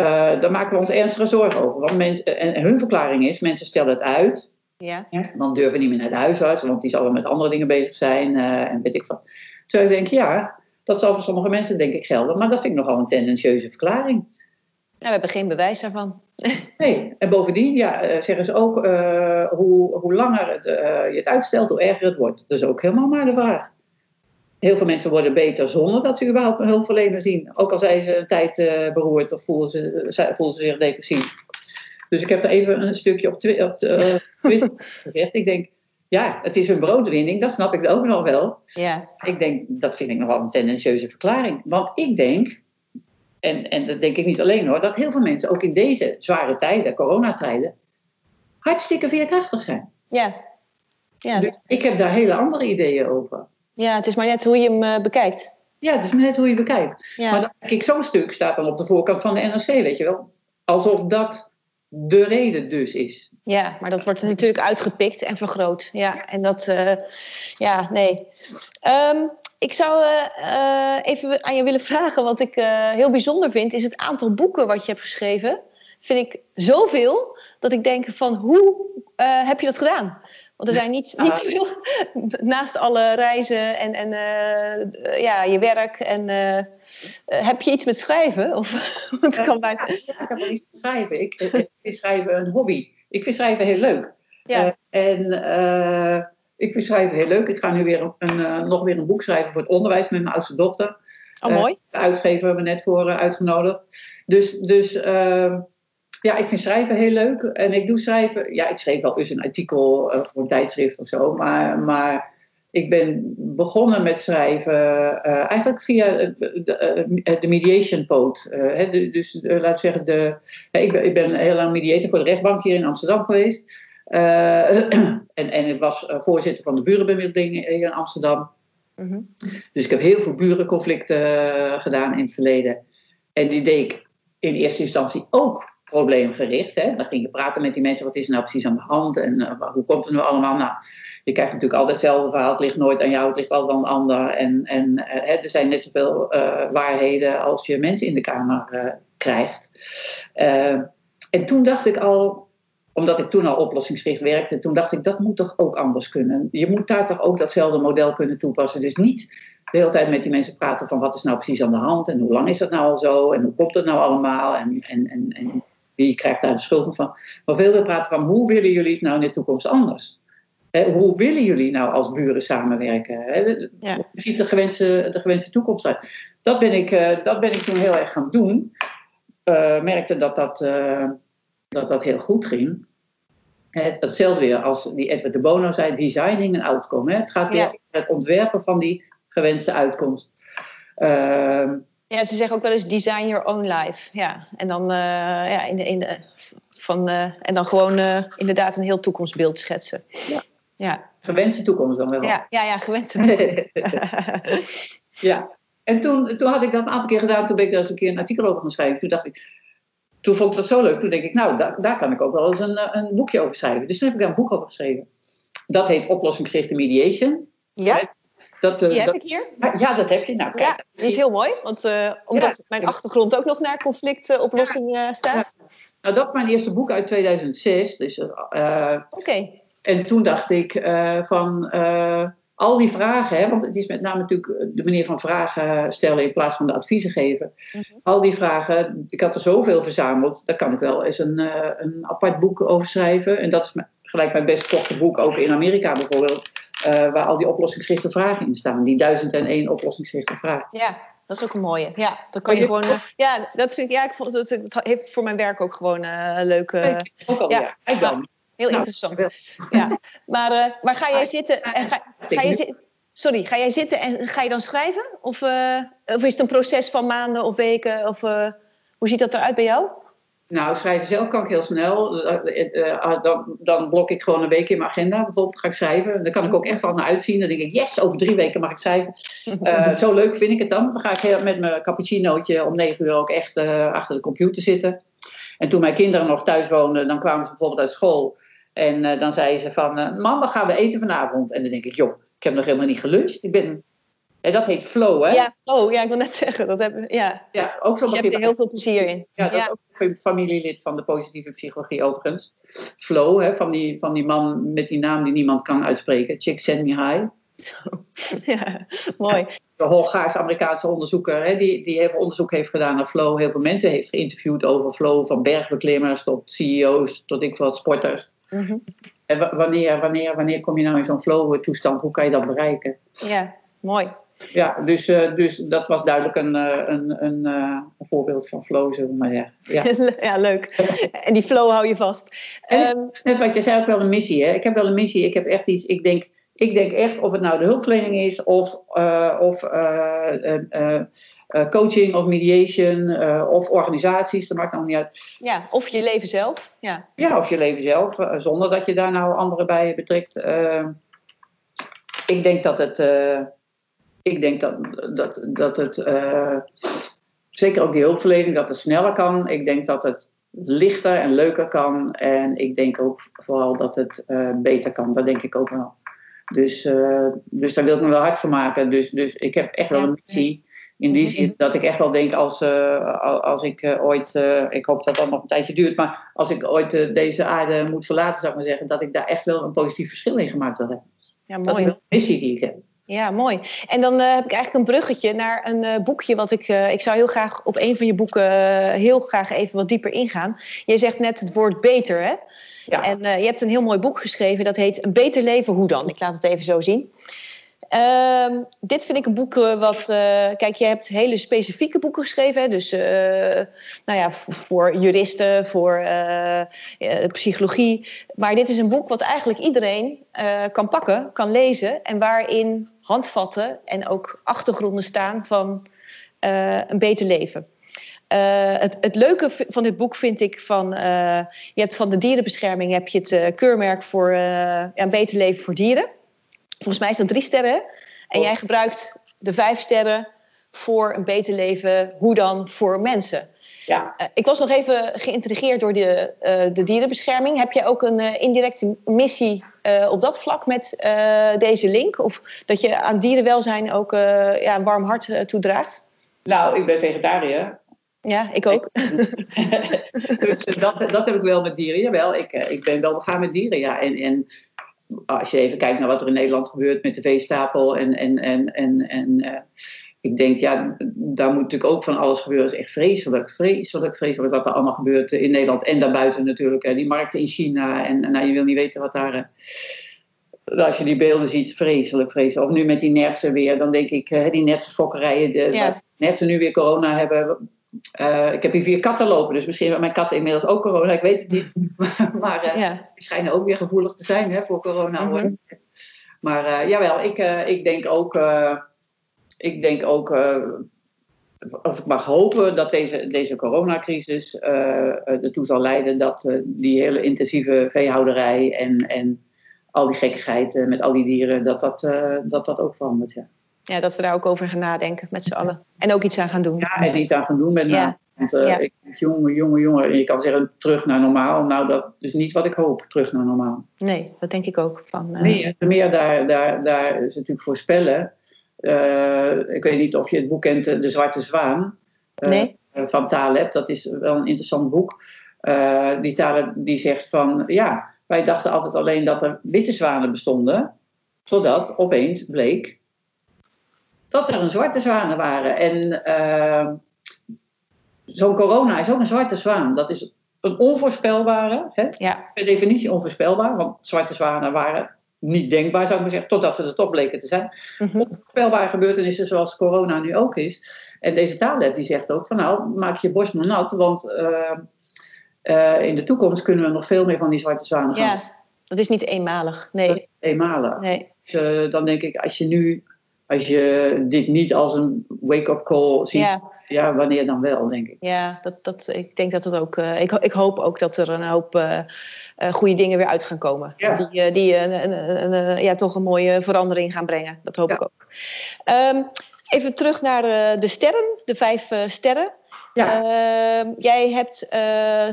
Uh, daar maken we ons ernstige zorgen over. Want mensen, en hun verklaring is, mensen stellen het uit. Ja. Dan durven niet meer naar de huisarts, want die zal wel met andere dingen bezig zijn. Uh, en weet ik van. Terwijl ik denk, ja, dat zal voor sommige mensen denk ik gelden. Maar dat vind ik nogal een tendentieuze verklaring. Ja, we hebben geen bewijs daarvan. nee, en bovendien ja, zeggen ze ook, uh, hoe, hoe langer je het uitstelt, hoe erger het wordt. Dat is ook helemaal maar de vraag. Heel veel mensen worden beter zonder dat ze überhaupt een hulpverlener zien. Ook al zijn ze een tijd uh, beroerd of voelen ze, voelen ze zich depressief. Dus ik heb er even een stukje op, twi op uh, Twitter gezegd. Ik denk, ja, het is een broodwinning, dat snap ik ook nog wel. Ja. Ik denk, dat vind ik nogal een tendentieuze verklaring. Want ik denk, en, en dat denk ik niet alleen hoor, dat heel veel mensen ook in deze zware tijden, coronatijden, hartstikke veerkrachtig zijn. Ja. Ja. Dus ik heb daar hele andere ideeën over. Ja, het is maar net hoe je hem eh, bekijkt. Ja, het is maar net hoe je het bekijkt. Ja. Maar ik, zo'n stuk staat dan op de voorkant van de NRC, weet je wel. Alsof dat de reden dus is. Ja, maar dat wordt natuurlijk uitgepikt en vergroot. Ja, en dat, eh, ja, nee. Ehm, ik zou eh, eh, even aan je willen vragen, wat ik eh, heel bijzonder vind, is het aantal boeken wat je hebt geschreven. Vind ik zoveel dat ik denk van hoe eh, heb je dat gedaan? Want er zijn niet, niet zoveel, naast alle reizen en, en eh, ja, je werk. En, eh, eh, heb je iets met schrijven? Of, want het kan bijna... Ik heb wel iets te schrijven. Ik, ik vind schrijven een hobby. Ik vind schrijven heel leuk. Ja. En ik vind schrijven heel leuk. Ik ga nu weer een, nog weer een boek schrijven voor het onderwijs met mijn oudste dochter. Oh, mooi. De uitgever hebben we net voor uitgenodigd. Dus, dus ja, ik vind schrijven heel leuk. En ik doe schrijven... Ja, ik schreef wel eens een artikel eh, voor een tijdschrift of zo. Maar, maar ik ben begonnen met schrijven eh, eigenlijk via eh, de, de mediation poot. Dus laten we zeggen, de, ik, ben, ik ben heel lang mediator voor de rechtbank hier in Amsterdam geweest. En, en ik was voorzitter van de burenbemiddeling hier in Amsterdam. Mhm. Dus ik heb heel veel burenconflicten gedaan in het verleden. En die deed ik in eerste instantie ook probleemgericht. Hè. Dan ging je praten met die mensen, wat is er nou precies aan de hand en eh, hoe komt het nou allemaal? Nou, je krijgt natuurlijk altijd hetzelfde verhaal. Het ligt nooit aan jou, het ligt altijd aan een ander. En, en eh, hè, er zijn net zoveel eh, waarheden als je mensen in de kamer krijgt. En toen dacht ik al, omdat ik toen al oplossingsgericht werkte, toen dacht ik dat moet toch ook anders kunnen. Je moet daar toch ook datzelfde model kunnen toepassen. Dus niet de hele tijd met die mensen praten van wat is nou precies aan de hand en hoe lang is dat nou al zo en hoe komt het nou allemaal en, en, en, en wie krijgt daar de schuld van. Maar veel meer praten van hoe willen jullie het nou in de toekomst anders? Hoe willen jullie nou als buren samenwerken? Ja. Hoe ziet de gewenste, de gewenste toekomst uit? Dat ben ik, eh, dat ben ik toen heel erg gaan doen. Eh, merkte dat dat, eh, dat dat heel goed ging. Hè, Hetzelfde weer als die Edward de Bono zei, designing een outcome. Het gaat weer Ja. om het ontwerpen van die gewenste uitkomst. Ja, ze zeggen ook wel eens design your own life. Ja, en dan, eh, ja, in de, in de, van, eh, en dan gewoon eh, inderdaad een heel toekomstbeeld schetsen. Ja. Ja, gewenste toekomst dan wel. ja, ja, ja gewend. toekomst. Ja, en toen, toen had ik dat een aantal keer gedaan. Toen ben ik daar eens een keer een artikel over gaan schrijven. Toen dacht ik, toen vond ik dat zo leuk. Toen denk ik, nou, daar, daar kan ik ook wel eens een, een boekje over schrijven. Dus toen heb ik daar een boek over geschreven. Dat heet Oplossingsgerichte Mediation. ja, Dat, eh, die heb dat- ik hier. ja, dat heb je. Nou, kijk, Ja, die is heel mooi, want eh, omdat Ja. mijn achtergrond ook nog naar conflictoplossing eh, staat. nou, dat is mijn eerste boek uit 2006. Dus, eh, Oké, En toen dacht ik van al die vragen, hè, want het is met name natuurlijk de manier van vragen stellen in plaats van de adviezen geven. Mhm. Al die vragen, ik had er zoveel verzameld, daar kan ik wel eens een, een apart boek over schrijven. En dat is gelijk mijn best verkochte boek, ook in Amerika bijvoorbeeld, waar al die oplossingsgerichte vragen in staan. Die duizend en één oplossingsgerichte vragen. ja, dat is ook een mooie. Ja, dan kan je je- gewoon. eh, ja, dat vind ik. Ja, ik vond het. Dat heeft voor mijn werk ook gewoon eh, een leuke. Ook al, ja. Heel Nou, interessant. Ja. Maar, eh, maar ga jij zitten en ga, ga je zi- Sorry, ga jij zitten en ga je dan schrijven? Of, eh, of is het een proces van maanden of weken? Of, eh, hoe ziet dat eruit bij jou? Nou, schrijven zelf kan ik heel snel. Eh, eh, eh, dan, dan blok ik gewoon een week in mijn agenda. Bijvoorbeeld ga ik schrijven. Daar kan ik ook echt wel naar uitzien. Dan denk ik, yes, over drie weken mag ik schrijven. Eh, zo leuk vind ik het dan. Dan ga ik met mijn cappuccinootje om negen uur ook echt achter de computer zitten. En toen mijn kinderen nog thuis woonden, dan kwamen ze bijvoorbeeld uit school. En dan zeiden ze van, mam, wat gaan we eten vanavond? En dan denk ik, joh, ik heb nog helemaal niet geluncht. Ik ben... En dat heet flow, hè? Ja, oh, ja, ik wil net zeggen. Dat heb, ja. Ja, ook zo Dus je hebt er heel veel plezier in. ja, dat is ook een familielid van de positieve psychologie overigens. Flow, hè, van, die, van die man met die naam die niemand kan uitspreken. Csikszentmihalyi. ja, mooi. De Hongaars-Amerikaanse onderzoeker, hè, die, die heel veel onderzoek heeft gedaan naar flow. Heel veel mensen heeft geïnterviewd over flow. Van bergbeklimmers tot CEO's, tot ik wat sporters. Mhm. En wa- wanneer, wanneer, wanneer kom je nou in zo'n flow-toestand? Hoe kan je dat bereiken? Ja, mooi. Ja, dus, eh, dus dat was duidelijk een, eh, een, een, eh, een voorbeeld van flow, zullen we maar zeggen. Ja. Ja, leuk. En die flow hou je vast. En- Ehm, Net wat je zei, ook wel een missie. Hè? Ik heb wel een missie. Ik heb echt iets. Ik denk, ik denk echt of het nou de hulpverlening is of, of coaching of mediation of organisaties, dat maakt nog niet uit. Ja, of je leven zelf. Ja, Ja, of je leven zelf, zonder dat je daar nou anderen bij betrekt. Ik denk dat het, ik denk dat, dat, dat het eh, zeker ook die hulpverlening, dat het sneller kan. Ik denk dat het lichter en leuker kan. En ik denk ook vooral dat het eh, beter kan. Dat denk ik ook wel. Dus, eh, dus daar wil ik me wel hard voor maken. Dus, dus ik heb echt wel een missie. In die zin dat ik echt wel denk als, al- als ik ooit, ik hoop dat dat nog een tijdje duurt, maar als ik ooit deze aarde moet verlaten, zou ik maar zeggen, dat ik daar echt wel een positief verschil in gemaakt wil hebben. ja Dat is mooi. wel een missie die ik heb. Ja, mooi. En dan eh, heb ik eigenlijk een bruggetje naar een eh, boekje. Wat ik, eh, ik zou heel graag op een van je boeken heel graag even wat dieper ingaan. Je zegt net het woord beter, hè? Ja. En je hebt een heel mooi boek geschreven. Dat heet Een beter leven, hoe dan? Ik laat het even zo zien. Ehm, dit vind ik een boek eh, wat... eh, kijk, je hebt hele specifieke boeken geschreven. Hè? Dus eh, nou ja, voor juristen, voor psychologie. Maar dit is een boek wat eigenlijk iedereen kan pakken, kan lezen. En waarin handvatten en ook achtergronden staan van een beter leven. Het, het leuke van dit boek vind ik van... je hebt van de dierenbescherming heb je het keurmerk voor een beter leven voor dieren. Volgens mij is dat drie sterren. En Oh. jij gebruikt de vijf sterren voor een beter leven. Hoe dan voor mensen? Ja. Eh, ik was nog even geïntrigeerd door de, eh, de dierenbescherming. Heb jij ook een eh, indirecte missie op dat vlak met deze link? Of dat je aan dierenwelzijn ook ja, een warm hart toedraagt? Nou, ik ben vegetariër. Ja, ik ook. dus dat, dat heb ik wel met dieren. Jawel, ik, ik ben wel begaan met dieren, ja. En, en als je even kijkt naar wat er in Nederland gebeurt met de veestapel en... en, en, en, en eh, ik denk, ja, daar moet natuurlijk ook van alles gebeuren. Het is echt vreselijk, vreselijk, vreselijk wat er allemaal gebeurt in Nederland. En daarbuiten natuurlijk. hè. Die markten in China. En nou, je wil niet weten wat daar... eh, als je die beelden ziet, vreselijk, vreselijk. Of nu met die nertsen weer, dan denk ik, eh, die nertsenfokkerijen, de, Ja. nertsen nu weer corona hebben. Eh, ik heb hier vier katten lopen, dus misschien hebben mijn katten inmiddels ook corona, ik weet het niet. maar Ja. die schijnen ook weer gevoelig te zijn hè, voor corona. Mhm. Maar eh, jawel, ik, ik denk ook, ik denk ook of ik mag hopen dat deze, deze coronacrisis ertoe zal leiden dat die hele intensieve veehouderij en, en al die gekkigheid met al die dieren, dat dat, dat, dat ook verandert. Ja. Ja, dat we daar ook over gaan nadenken met z'n allen. En ook iets aan gaan doen. ja, en iets aan gaan doen met Ja. name. Want Ja. ik denk, jongen, jongen, jongen, en je kan zeggen terug naar normaal. Nou, dat is niet wat ik hoop, terug naar normaal. Nee, dat denk ik ook. Van, Nee, te meer daar, daar, daar is natuurlijk voorspellen. Eh, ik weet niet of je het boek kent, De Zwarte Zwaan. Nee. Van Taleb. Dat is wel een interessant boek. Die Taleb die zegt van, ja, wij dachten altijd alleen dat er witte zwanen bestonden. Totdat opeens bleek dat er een zwarte zwanen waren. En eh, zo'n corona is ook een zwarte zwaan. Dat is een onvoorspelbare, hè? Ja, per definitie onvoorspelbaar. Want zwarte zwanen waren niet denkbaar, zou ik maar zeggen, totdat ze er toch bleken te zijn. mhm. Onvoorspelbare gebeurtenissen zoals corona nu ook is. En deze Taleb die zegt ook van nou, maak je borst maar nat, want eh, eh, in de toekomst kunnen we nog veel meer van die zwarte zwanen gaan. ja, dat is niet eenmalig. Nee, Eenmalig. nee. Dus, eh, dan denk ik, als je nu, als je dit niet als een wake-up call ziet, ja. Ja, wanneer dan wel, denk ik. ja dat, dat, ik denk dat het ook. eh, ik, ik hoop ook dat er een hoop eh, goede dingen weer uit gaan komen. Ja. Die, die een, een, een, een- ja, toch een mooie verandering gaan brengen. Dat hoop Ja. ik ook. Ehm, even terug naar de, de sterren, de vijf sterren. Ja. Ehm, jij hebt,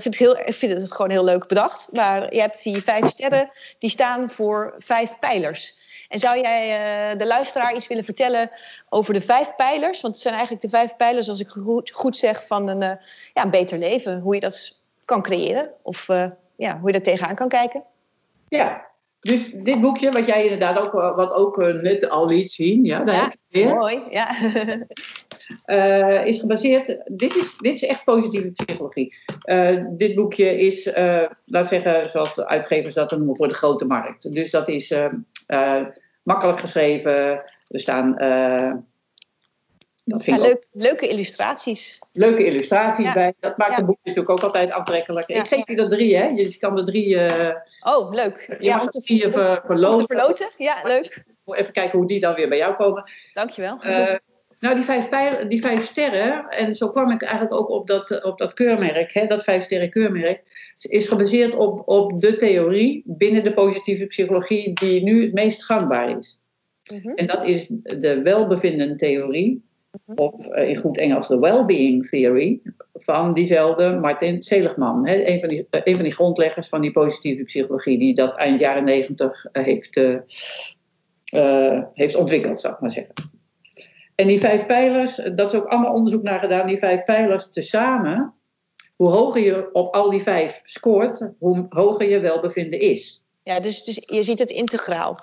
vind ik, heel, ik vind het gewoon heel leuk bedacht, maar je hebt die vijf sterren die staan voor vijf pijlers. En zou jij eh, de luisteraar iets willen vertellen over de vijf pijlers? Want het zijn eigenlijk de vijf pijlers, als ik goed, goed zeg, van een, eh, ja, een beter leven. Hoe je dat kan creëren of eh, ja, hoe je daar tegenaan kan kijken. Ja, dus dit boekje, wat jij inderdaad ook, wat ook net al liet zien, ja, daar Ja, heb je weer. Mooi, ja. is gebaseerd. Dit is, dit is echt positieve psychologie. Dit boekje is, eh laat zeggen, zoals de uitgevers dat noemen, voor de grote markt. Dus dat is eh, makkelijk geschreven. Er staan. eh, dat vind Ja, ik ook leuk, leuke illustraties. leuke illustraties Ja. bij. Dat maakt Ja. een boekje natuurlijk ook altijd aantrekkelijk. Ik geef je er drie, hè? Je kan er drie. eh Oh, leuk. je Ja, er te, drie te verloten. verloten. Ja, leuk. Even kijken hoe die dan weer bij jou komen. Dankjewel. Eh, Nou, die vijf, pijl, die vijf sterren, en zo kwam ik eigenlijk ook op dat, op dat keurmerk, hè, dat vijf sterren keurmerk, is gebaseerd op, op de theorie binnen de positieve psychologie die nu het meest gangbaar is. Mhm. En dat is de welbevinden theorie, of eh, in goed Engels de well-being theory, van diezelfde Martin Seligman. Hè, een, van die, eh, een van die grondleggers van die positieve psychologie, die dat eind jaren negentig heeft, eh, eh, heeft ontwikkeld, zou ik maar zeggen. En die vijf pijlers, dat is ook allemaal onderzoek naar gedaan, die vijf pijlers tezamen, hoe hoger je op al die vijf scoort, hoe hoger je welbevinden is. Ja, dus, dus je ziet het integraal.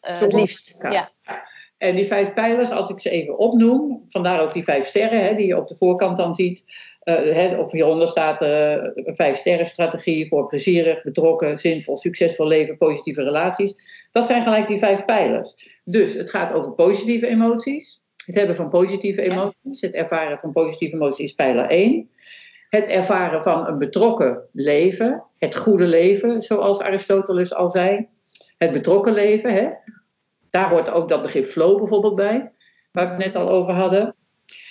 eh, het liefst. ja. En die vijf pijlers, als ik ze even opnoem, vandaar ook die vijf sterren hè, die je op de voorkant dan ziet. eh, hè, of hieronder staat eh, een vijf sterren strategie voor plezierig, betrokken, zinvol, succesvol leven, positieve relaties. Dat zijn gelijk die vijf pijlers. Dus het gaat over positieve emoties, het hebben van positieve emoties, het ervaren van positieve emoties is pijler 1. Het ervaren van een betrokken leven, het goede leven, zoals Aristoteles al zei. Het betrokken leven, hè? daar hoort ook dat begrip flow bijvoorbeeld bij, waar we het net al over hadden.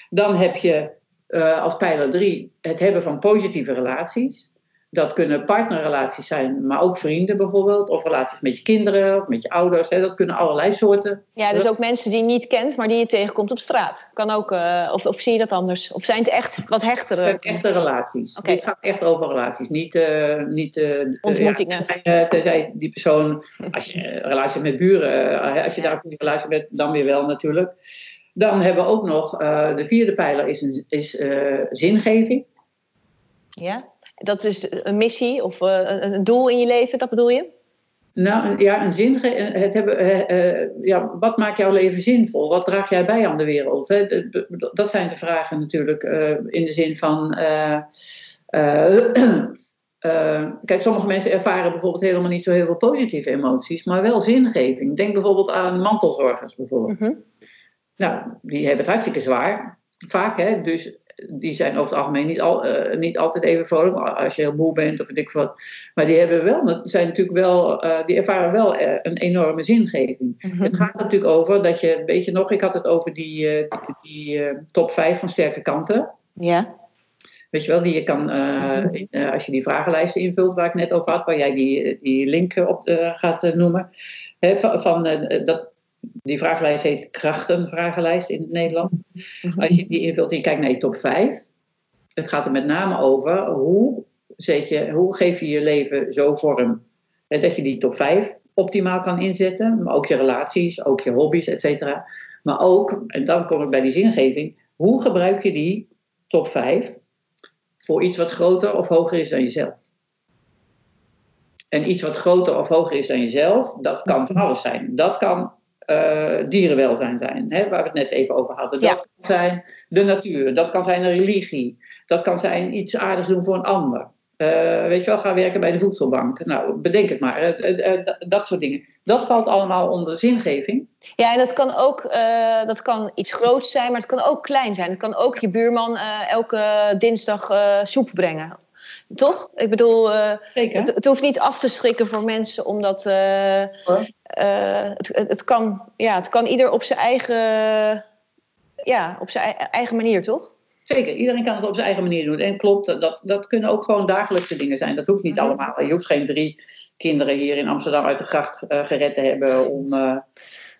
Dan heb je eh, als pijler 3 het hebben van positieve relaties. Dat kunnen partnerrelaties zijn, maar ook vrienden bijvoorbeeld, of relaties met je kinderen of met je ouders. Hè? Dat kunnen allerlei soorten. ja, dus ook mensen die je niet kent, maar die je tegenkomt op straat. Kan ook, eh, of, of zie je dat anders? Of zijn het echt wat hechtere Het zijn echte relaties. Oké. Dit gaat echt over relaties, niet, eh, niet eh, Ontmoetingen. ja, tenzij die persoon, als je een relatie hebt met buren, als je Ja. daar een relatie hebt, dan weer wel natuurlijk. Dan hebben we ook nog, de vierde pijler is, een, is zingeving. Ja? Dat is een missie of eh, een, doel in je leven, dat bedoel je? Nou ja, een zin, het hebben, eh, eh, ja, wat maakt jouw leven zinvol? Wat draag jij bij aan de wereld? Hè? Dat zijn de vragen natuurlijk eh, in de zin van. eh, eh, eh, kijk, sommige mensen ervaren bijvoorbeeld helemaal niet zo heel veel positieve emoties, maar wel zingeving. Denk bijvoorbeeld aan mantelzorgers bijvoorbeeld. Mhm. Nou, die hebben het hartstikke zwaar. Vaak, hè. Dus die zijn over het algemeen niet, al, eh, niet altijd even vrolijk. Als je heel moe bent of weet ik wat. Maar die, hebben wel, zijn natuurlijk wel, eh, die ervaren wel eh, een enorme zingeving. Mhm. Het gaat natuurlijk over dat je, weet je nog, ik had het over die, die, top 5 van sterke kanten. Ja. Weet je wel, die je kan, in, eh, als je die vragenlijsten invult waar ik net over had, waar jij die, die link op gaat noemen. Van, van, dat, die vragenlijst heet krachtenvragenlijst in het Nederlands. Als je die invult en je kijkt naar je top 5, het gaat er met name over hoe, zet je, hoe geef je je leven zo vorm. Dat je die top 5 optimaal kan inzetten, maar ook je relaties, ook je hobby's, et cetera. Maar ook, en dan kom ik bij die zingeving, hoe gebruik je die top 5 voor iets wat groter of hoger is dan jezelf? En iets wat groter of hoger is dan jezelf, dat kan van alles zijn. Dat kan eh, dierenwelzijn zijn, hè, waar we het net even over hadden. Dat Ja. kan zijn de natuur, dat kan zijn een religie, dat kan zijn iets aardigs doen voor een ander. Eh, weet je wel, gaan werken bij de voedselbank. Nou, bedenk het maar. eh, dat- soort dingen. Dat valt allemaal onder zingeving. Ja, en dat kan ook dat kan iets groots zijn, maar het kan ook klein zijn. Het kan ook je buurman elke dinsdag soep brengen. Toch? Ik bedoel, eh, het, het hoeft niet af te schrikken voor mensen, omdat eh, eh, het, het, kan, ja, het kan ieder op zijn eigen, ja, op zijn ei- eigen manier, toch? Zeker, iedereen kan het op zijn eigen manier doen. En klopt, dat, dat kunnen ook gewoon dagelijkse dingen zijn. Dat hoeft niet Mhm. allemaal. Je hoeft geen drie kinderen hier in Amsterdam uit de gracht gered te hebben om,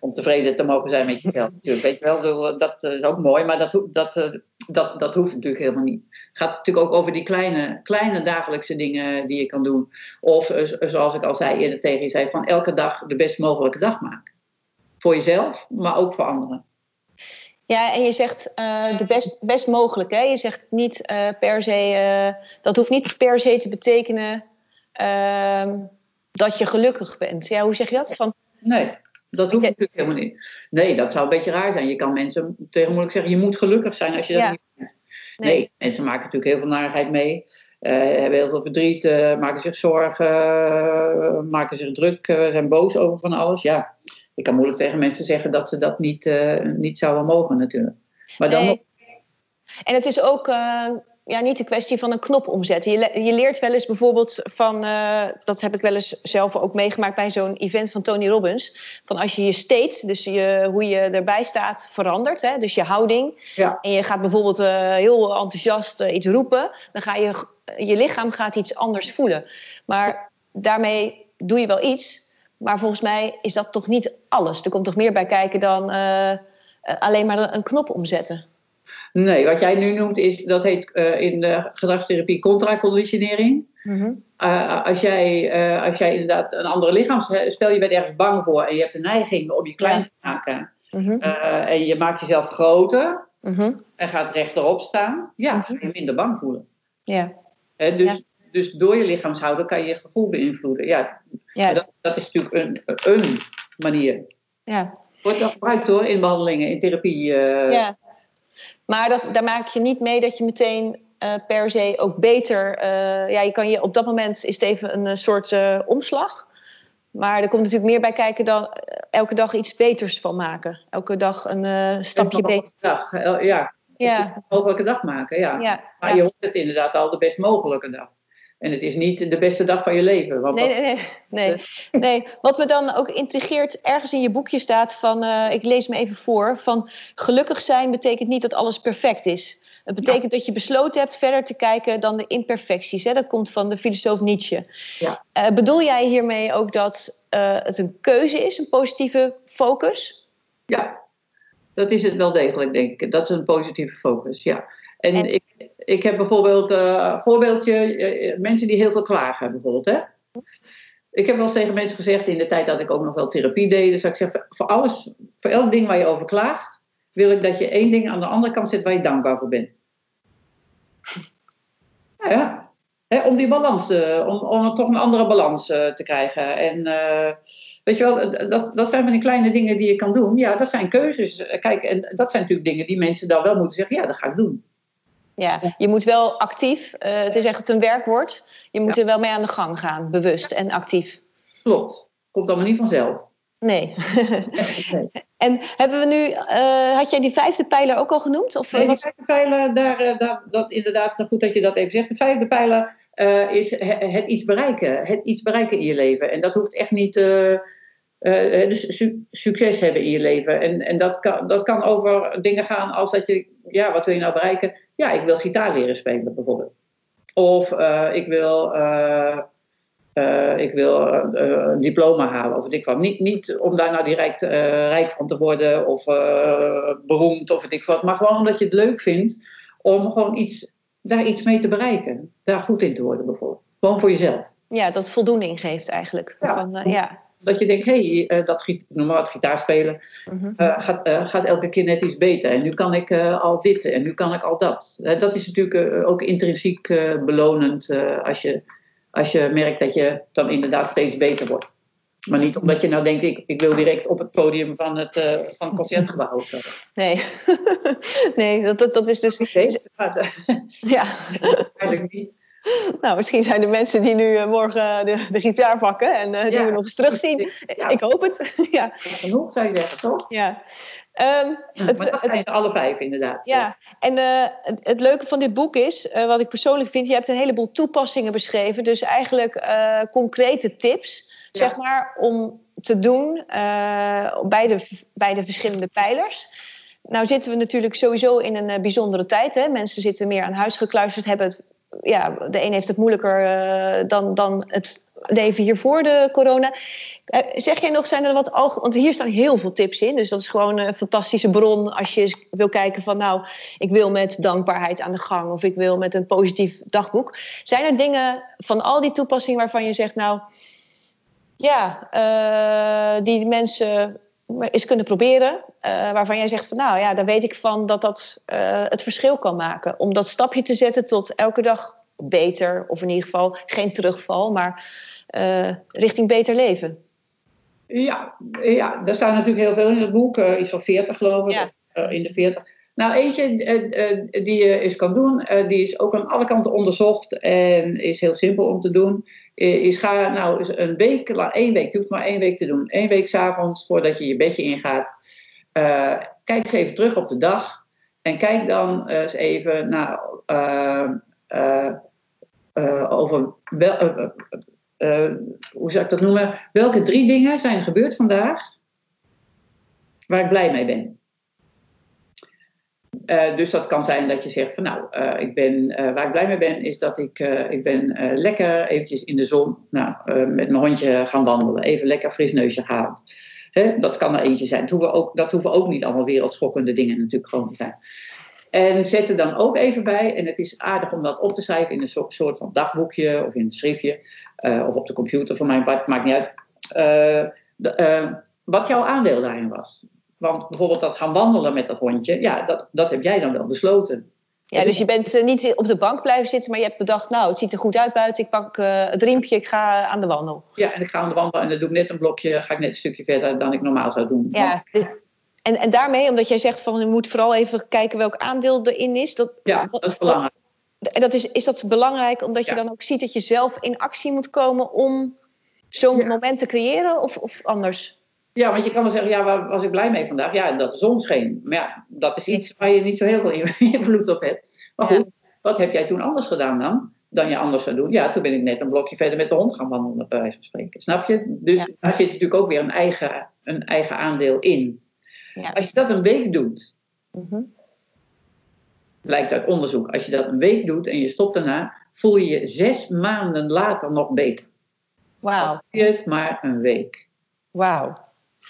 om tevreden te mogen zijn met jezelf. Natuurlijk, weet je wel, dat is ook mooi, maar dat, dat, dat, dat hoeft natuurlijk helemaal niet. Het gaat natuurlijk ook over die kleine, kleine dagelijkse dingen die je kan doen. Of eh, z- zoals ik al zei eerder tegen je, zei, van elke dag de best mogelijke dag maken. Voor jezelf, maar ook voor anderen. Ja, en je zegt eh, de best, best mogelijk. Hè? Je zegt niet eh, per se, eh, dat hoeft niet per se te betekenen ehm, dat je gelukkig bent. Ja, hoe zeg je dat? Van, Nee, dat hoeft natuurlijk helemaal niet. Nee, dat zou een beetje raar zijn. Je kan mensen tegenwoordig zeggen, je moet gelukkig zijn als je dat Ja. niet bent. Nee. mensen maken natuurlijk heel veel narigheid mee. eh, hebben heel veel verdriet, eh, maken zich zorgen, eh, maken zich druk, zijn boos over van alles. Ja, ik kan moeilijk tegen mensen zeggen dat ze dat niet, niet zouden mogen natuurlijk. Maar dan Nee. En het is ook, ja, niet de kwestie van een knop omzetten. Je, je leert wel eens bijvoorbeeld van, eh, dat heb ik wel eens zelf ook meegemaakt bij zo'n event van Tony Robbins. Van als je je state, dus je, hoe je erbij staat, verandert. Hè, dus je houding. Ja. En je gaat bijvoorbeeld eh, heel enthousiast eh, iets roepen. Dan ga je, je lichaam gaat iets anders voelen. Maar daarmee doe je wel iets. Maar volgens mij is dat toch niet alles. Er komt toch meer bij kijken dan alleen maar een knop omzetten. Nee, wat jij nu noemt, is, dat heet eh, in de gedragstherapie contraconditionering. Uh, als, jij, uh, als jij inderdaad een andere lichaam... Stel je bent ergens bang voor en je hebt de neiging om je klein te maken. Mhm. En je maakt jezelf groter Mhm. en gaat rechterop staan. Ja, Mhm. ga je minder bang voelen. Ja, dus, Ja. dus door je lichaamshouden kan je je gevoel beïnvloeden. Ja, ja, dat, dat is natuurlijk een, een manier. ja. Wordt wel gebruikt hoor, in behandelingen, in therapie. eh, ja. Maar dat, daar maak je niet mee dat je meteen eh, per se ook beter... eh, ja, je kan je op dat moment is het even een eh, soort omslag. Maar er komt natuurlijk meer bij kijken dan elke dag iets beters van maken. Elke dag een stapje beter. Dag, ja, Ja, een mogelijke dag maken. Ja. ja. Maar je hoort het inderdaad al de best mogelijke dag. En het is niet de beste dag van je leven. Want Nee, dat- nee, nee, nee. nee. Wat me dan ook intrigeert, ergens in je boekje staat van, eh, ik lees me even voor, van gelukkig zijn betekent niet dat alles perfect is. Het betekent dat je besloten hebt verder te kijken dan de imperfecties. Hè? Dat komt van de filosoof Nietzsche. Ja. Eh, bedoel jij hiermee ook dat eh, het een keuze is, een positieve focus? Ja, dat is het wel degelijk, denk ik. Dat is een positieve focus, ja. En, En- Ik, ik heb bijvoorbeeld een voorbeeldje, eh, eh, mensen die heel veel klagen bijvoorbeeld. Hè? Ik heb wel eens tegen mensen gezegd in de tijd dat ik ook nog wel therapie deed. Dus ik zeg, voor- alles, voor elk ding waar je over klaagt, wil ik dat je één ding aan de andere kant zet waar je dankbaar voor bent. Ja, Hè, om die balans, om, om toch een andere balans te krijgen. En weet je wel, dat, dat zijn van die kleine dingen die je kan doen. Ja, dat zijn keuzes. Kijk, en dat zijn natuurlijk dingen die mensen dan wel moeten zeggen, ja, dat ga ik doen. Ja, je moet wel actief, eh, het is echt een werkwoord, je moet Ja. er wel mee aan de gang gaan, bewust en actief. Klopt. Komt allemaal niet vanzelf. Nee. Nee. En hebben we nu, eh, had jij die vijfde pijler ook al genoemd? Of Nee, die vijfde pijler, daar, eh, daar, dat inderdaad, goed dat je dat even zegt. De vijfde pijler is he- het iets bereiken. Het iets bereiken in je leven. En dat hoeft echt niet. dus su- succes hebben in je leven. En, en dat, kan, dat kan over dingen gaan als dat je, ja, wat wil je nou bereiken? Ja, ik wil gitaar leren spelen bijvoorbeeld. Of eh, ik wil, eh, eh, ik wil een diploma halen of ik wat. Niet, niet om daar nou direct rijk van te worden of beroemd of ik wat. Maar gewoon omdat je het leuk vindt om gewoon iets, daar iets mee te bereiken. Daar goed in te worden bijvoorbeeld. Gewoon voor jezelf. Ja, dat voldoening geeft eigenlijk. Ja. Van, ja. Dat je denkt, hé, hey, eh, dat giet- noem maar wat, gitaar spelen Mhm. eh, gaat, eh, gaat elke keer net iets beter. En nu kan ik al dit en nu kan ik al dat. Dat is natuurlijk ook intrinsiek belonend als, je, als je merkt dat je dan inderdaad steeds beter wordt. Maar niet omdat je nou denkt, ik, ik wil direct op het podium van het, eh, van het concertgebouw. Nee, nee dat, dat, dat is dus. Nee, maar, Ja. eigenlijk niet. Nou, misschien zijn er mensen die nu eh, morgen de, de gitaar pakken en eh, die Ja. we nog eens terugzien. Ja, Ik hoop het. ja. genoeg zou je zeggen, toch? ja. Ehm, het, maar dat het- zijn ze alle vijf inderdaad. Ja, en eh, het, het leuke van dit boek is, eh, wat ik persoonlijk vind, je hebt een heleboel toepassingen beschreven. Dus eigenlijk eh, concrete tips, Ja. zeg maar, om te doen eh, bij, de, bij de verschillende pijlers. Nou zitten we natuurlijk sowieso in een eh, bijzondere tijd. Hè? Mensen zitten meer aan huis gekluisterd, hebben het, ja, de een heeft het moeilijker eh, dan, dan het leven hier voor de corona. Eh, zeg jij nog, zijn er wat algemeen... Want hier staan heel veel tips in. Dus dat is gewoon een fantastische bron als je wil kijken van... nou, ik wil met dankbaarheid aan de gang... of ik wil met een positief dagboek. Zijn er dingen van al die toepassingen waarvan je zegt... nou, ja, eh, die mensen eens kunnen proberen... eh, waarvan jij zegt van nou ja, daar weet ik van dat dat eh, het verschil kan maken. Om dat stapje te zetten tot elke dag beter... of in ieder geval geen terugval, maar eh, richting beter leven. Ja, ja, daar staan natuurlijk heel veel in het boek. iets van 40 geloof ik. Ja. of, in de 40. Nou, eentje die je eens kan doen, die is ook aan alle kanten onderzocht en is heel simpel om te doen. Eh, Is ga nou een week, één week, je hoeft maar één week te doen. Eén week s'avonds voordat je je bedje ingaat. eh, kijk eens even terug op de dag. En kijk dan eens even naar uh, over wel, hoe zou ik dat noemen? Welke drie dingen zijn er gebeurd vandaag waar ik blij mee ben? Uh, dus dat kan zijn dat je zegt van nou, uh, ik ben, uh, waar ik blij mee ben, is dat ik, ik ben lekker eventjes in de zon nou, met mijn hondje gaan wandelen. Even lekker fris neusje halen. Dat kan er eentje zijn. Dat hoeven, ook, dat hoeven ook niet allemaal wereldschokkende dingen natuurlijk gewoon te zijn. En zet er dan ook even bij, en het is aardig om dat op te schrijven in een soort van dagboekje of in een schriftje, of op de computer voor mij, maakt niet uit. Wat jouw aandeel daarin was. Want bijvoorbeeld dat gaan wandelen met dat hondje, ja, dat, dat heb jij dan wel besloten. Ja, dus je bent uh, niet op de bank blijven zitten, maar je hebt bedacht, nou, het ziet er goed uit buiten, ik pak uh, het riempje, ik ga aan de wandel. Ja, en ik ga aan de wandel en dan doe ik net een blokje, ga ik net een stukje verder dan ik normaal zou doen. Ja, en, en daarmee, omdat jij zegt van, je moet vooral even kijken welk aandeel erin is. Dat, ja, dat is belangrijk. En dat is, is dat belangrijk omdat je dan ook ziet dat je zelf in actie moet komen om zo'n moment te creëren of, of anders? Ja, want je kan wel zeggen, ja, waar was ik blij mee vandaag? Ja, dat de zon scheen. Maar ja, dat is iets waar je niet zo heel veel invloed op hebt. Maar goed, wat heb jij toen anders gedaan dan? Dan je anders zou doen? Ja, toen ben ik net een blokje verder met de hond gaan wandelen, bij wijze van spreken. Snap je? Dus daar zit natuurlijk ook weer een eigen, een eigen aandeel in. Ja. Als je dat een week doet, mm blijkt uit onderzoek, als je dat een week doet en je stopt daarna, voel je je zes maanden later nog beter. Wauw. het maar een week. Wauw.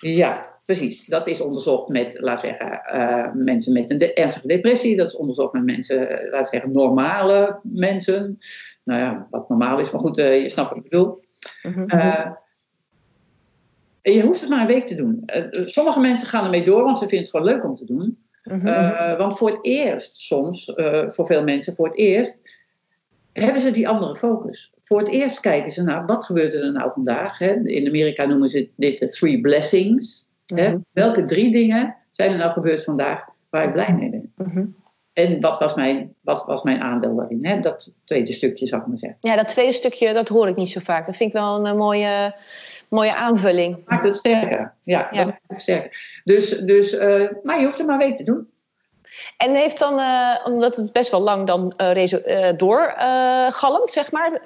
Ja, precies. Dat is onderzocht met, laat zeggen, uh, mensen met een de ernstige depressie. Dat is onderzocht met mensen, uh, laat zeggen, normale mensen. Nou ja, wat normaal is, maar goed, uh, je snapt wat ik bedoel. Mm je hoeft het maar een week te doen. sommige mensen gaan ermee door, want ze vinden het gewoon leuk om te doen. -hmm. want voor het eerst, soms, voor veel mensen, voor het eerst, hebben ze die andere focus. Voor het eerst kijken ze naar wat gebeurt er nou vandaag. Hè? In Amerika noemen ze dit de three blessings. Hè? Mhm. Welke drie dingen zijn er nou gebeurd vandaag waar ik blij mee ben? Mhm. En wat was mijn, wat was mijn aandeel daarin? Hè? Dat tweede stukje, zou ik maar zeggen. Ja, dat tweede stukje, dat hoor ik niet zo vaak. Dat vind ik wel een, eh, mooie, mooie aanvulling. Maakt het sterker. Ja, ja. dat maakt het sterker. Dus, dus, uh, maar je hoeft het maar weten te doen. En heeft dan, uh, omdat het best wel lang dan uh, uh, doorgalmt, zeg maar,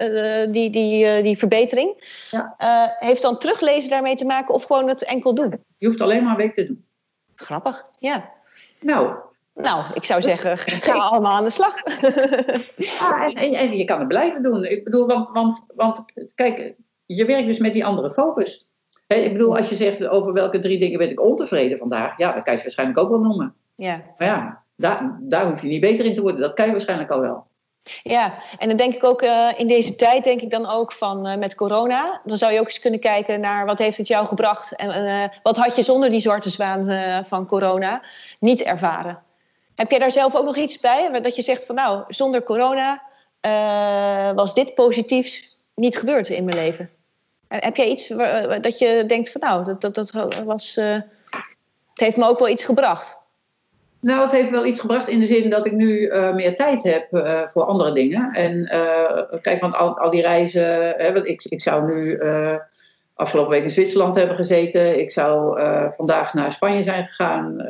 die, die, die verbetering. Ja. heeft dan teruglezen daarmee te maken of gewoon het enkel doen? Je hoeft alleen maar een week te doen. Grappig, ja. Nou. Nou, ik zou zeggen, ga allemaal aan de slag. ja, en, en, en, je kan het blijven doen. Ik bedoel, want, want, want kijk, je werkt dus met die andere focus. ik bedoel, als je zegt over welke drie dingen ben ik ontevreden vandaag, ja, dat kan je waarschijnlijk ook wel noemen. Ja. Maar ja, daar, daar hoef je niet beter in te worden. Dat kan je waarschijnlijk al wel. Ja, en dan denk ik ook uh, in deze tijd, denk ik dan ook van uh, met corona. Dan zou je ook eens kunnen kijken naar wat heeft het jou gebracht en uh, wat had je zonder die zwarte zwaan van corona niet ervaren. Heb jij daar zelf ook nog iets bij? Dat je zegt van nou, zonder corona was dit positiefs niet gebeurd in mijn leven. Heb jij iets dat je denkt van nou, dat, dat, dat was, het heeft me ook wel iets gebracht? Nou, het heeft wel iets gebracht in de zin dat ik nu uh, meer tijd heb uh, voor andere dingen. En uh, kijk, want al, al die reizen, hè, want ik, ik zou nu afgelopen week in Zwitserland hebben gezeten. Ik zou vandaag naar Spanje zijn gegaan.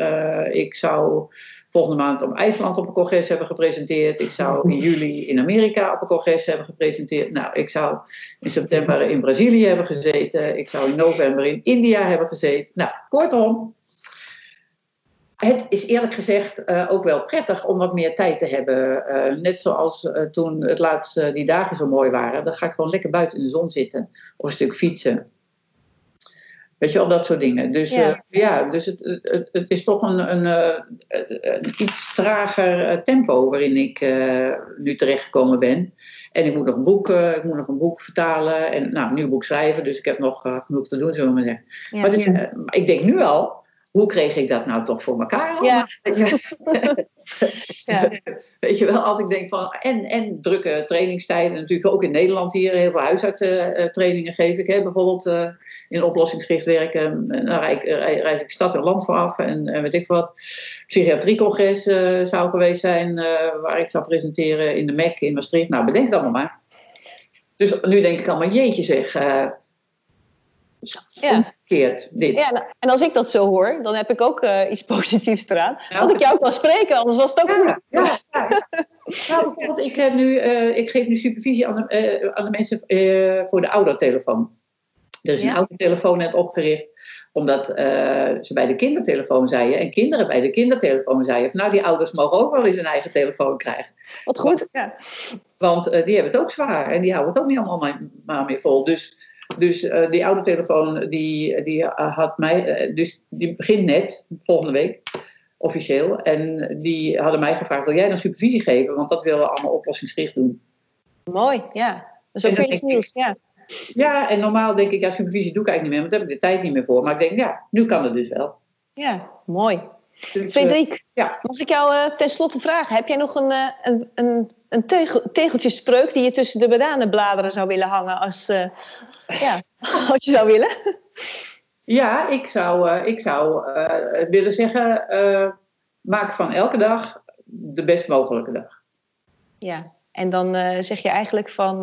ik zou volgende maand op IJsland op een congres hebben gepresenteerd. Ik zou in juli in Amerika op een congres hebben gepresenteerd. Nou, ik zou in september in Brazilië hebben gezeten. Ik zou in november in India hebben gezeten. Nou, kortom, het is eerlijk gezegd uh, ook wel prettig om wat meer tijd te hebben. Uh, net zoals uh, toen het laatst die dagen zo mooi waren. Dan ga ik gewoon lekker buiten in de zon zitten. Of een stuk fietsen. Weet je al dat soort dingen. Dus ja, ja dus het, het, het, is toch een, een, een iets trager tempo waarin ik nu terechtgekomen ben. En ik moet nog een boek, ik moet nog een boek vertalen. En nou, een nieuw boek schrijven. Dus ik heb nog genoeg te doen, zullen we maar zeggen. Ja, maar is, ik denk nu al hoe kreeg ik dat nou toch voor elkaar? Ja. ja. Weet je wel, als ik denk van. En, en drukke trainingstijden, natuurlijk ook in Nederland hier heel veel huisartstrainingen geef ik. Hè, bijvoorbeeld uh, in oplossingsgericht werken. Dan reis, reis, ik stad en land vooraf en, en weet ik wat. Psychiatriecongres uh, zou geweest zijn, uh, waar ik zou presenteren in de MEC in Maastricht. Nou, bedenk het allemaal maar. Dus nu denk ik allemaal, jeetje zeg Ja. Dit. Ja, nou, en als ik dat zo hoor, dan heb ik ook eh, iets positiefs eraan. Ja. Dat ik jou kan spreken, anders was het ook goed. Ja, ja, ja, ja. Nou, bijvoorbeeld, ik, heb nu, eh, ik geef nu supervisie aan de, eh, aan de mensen eh, voor de oudertelefoon. Er is Ja. een oudertelefoon net opgericht, omdat eh, ze bij de kindertelefoon zeiden, en kinderen bij de kindertelefoon zeiden, van, nou die ouders mogen ook wel eens een eigen telefoon krijgen. Wat goed. Ja. Want eh, die hebben het ook zwaar en die houden het ook niet allemaal maar, maar meer vol. Dus, dus eh, die oude telefoon, die, die eh, had mij, eh, dus die begint net, volgende week, officieel. En die hadden mij gevraagd, wil jij dan supervisie geven? Want dat willen we allemaal oplossingsgericht doen. Mooi, ja. Dat is ook iets nieuws. Ja. Ja, en normaal denk ik, ja, supervisie doe ik eigenlijk niet meer, want daar heb ik de tijd niet meer voor. Maar ik denk, ja, nu kan het dus wel. ja, mooi. Dus, ja. mag ik jou eh tenslotte vragen? Heb jij nog een, een, een, een tegel, tegeltjespreuk die je tussen de bananenbladeren zou willen hangen als, eh, ja, als je zou willen? ja, ik zou, eh, ik zou eh, willen zeggen, maak van elke dag de best mogelijke dag. Ja, en dan zeg je eigenlijk van,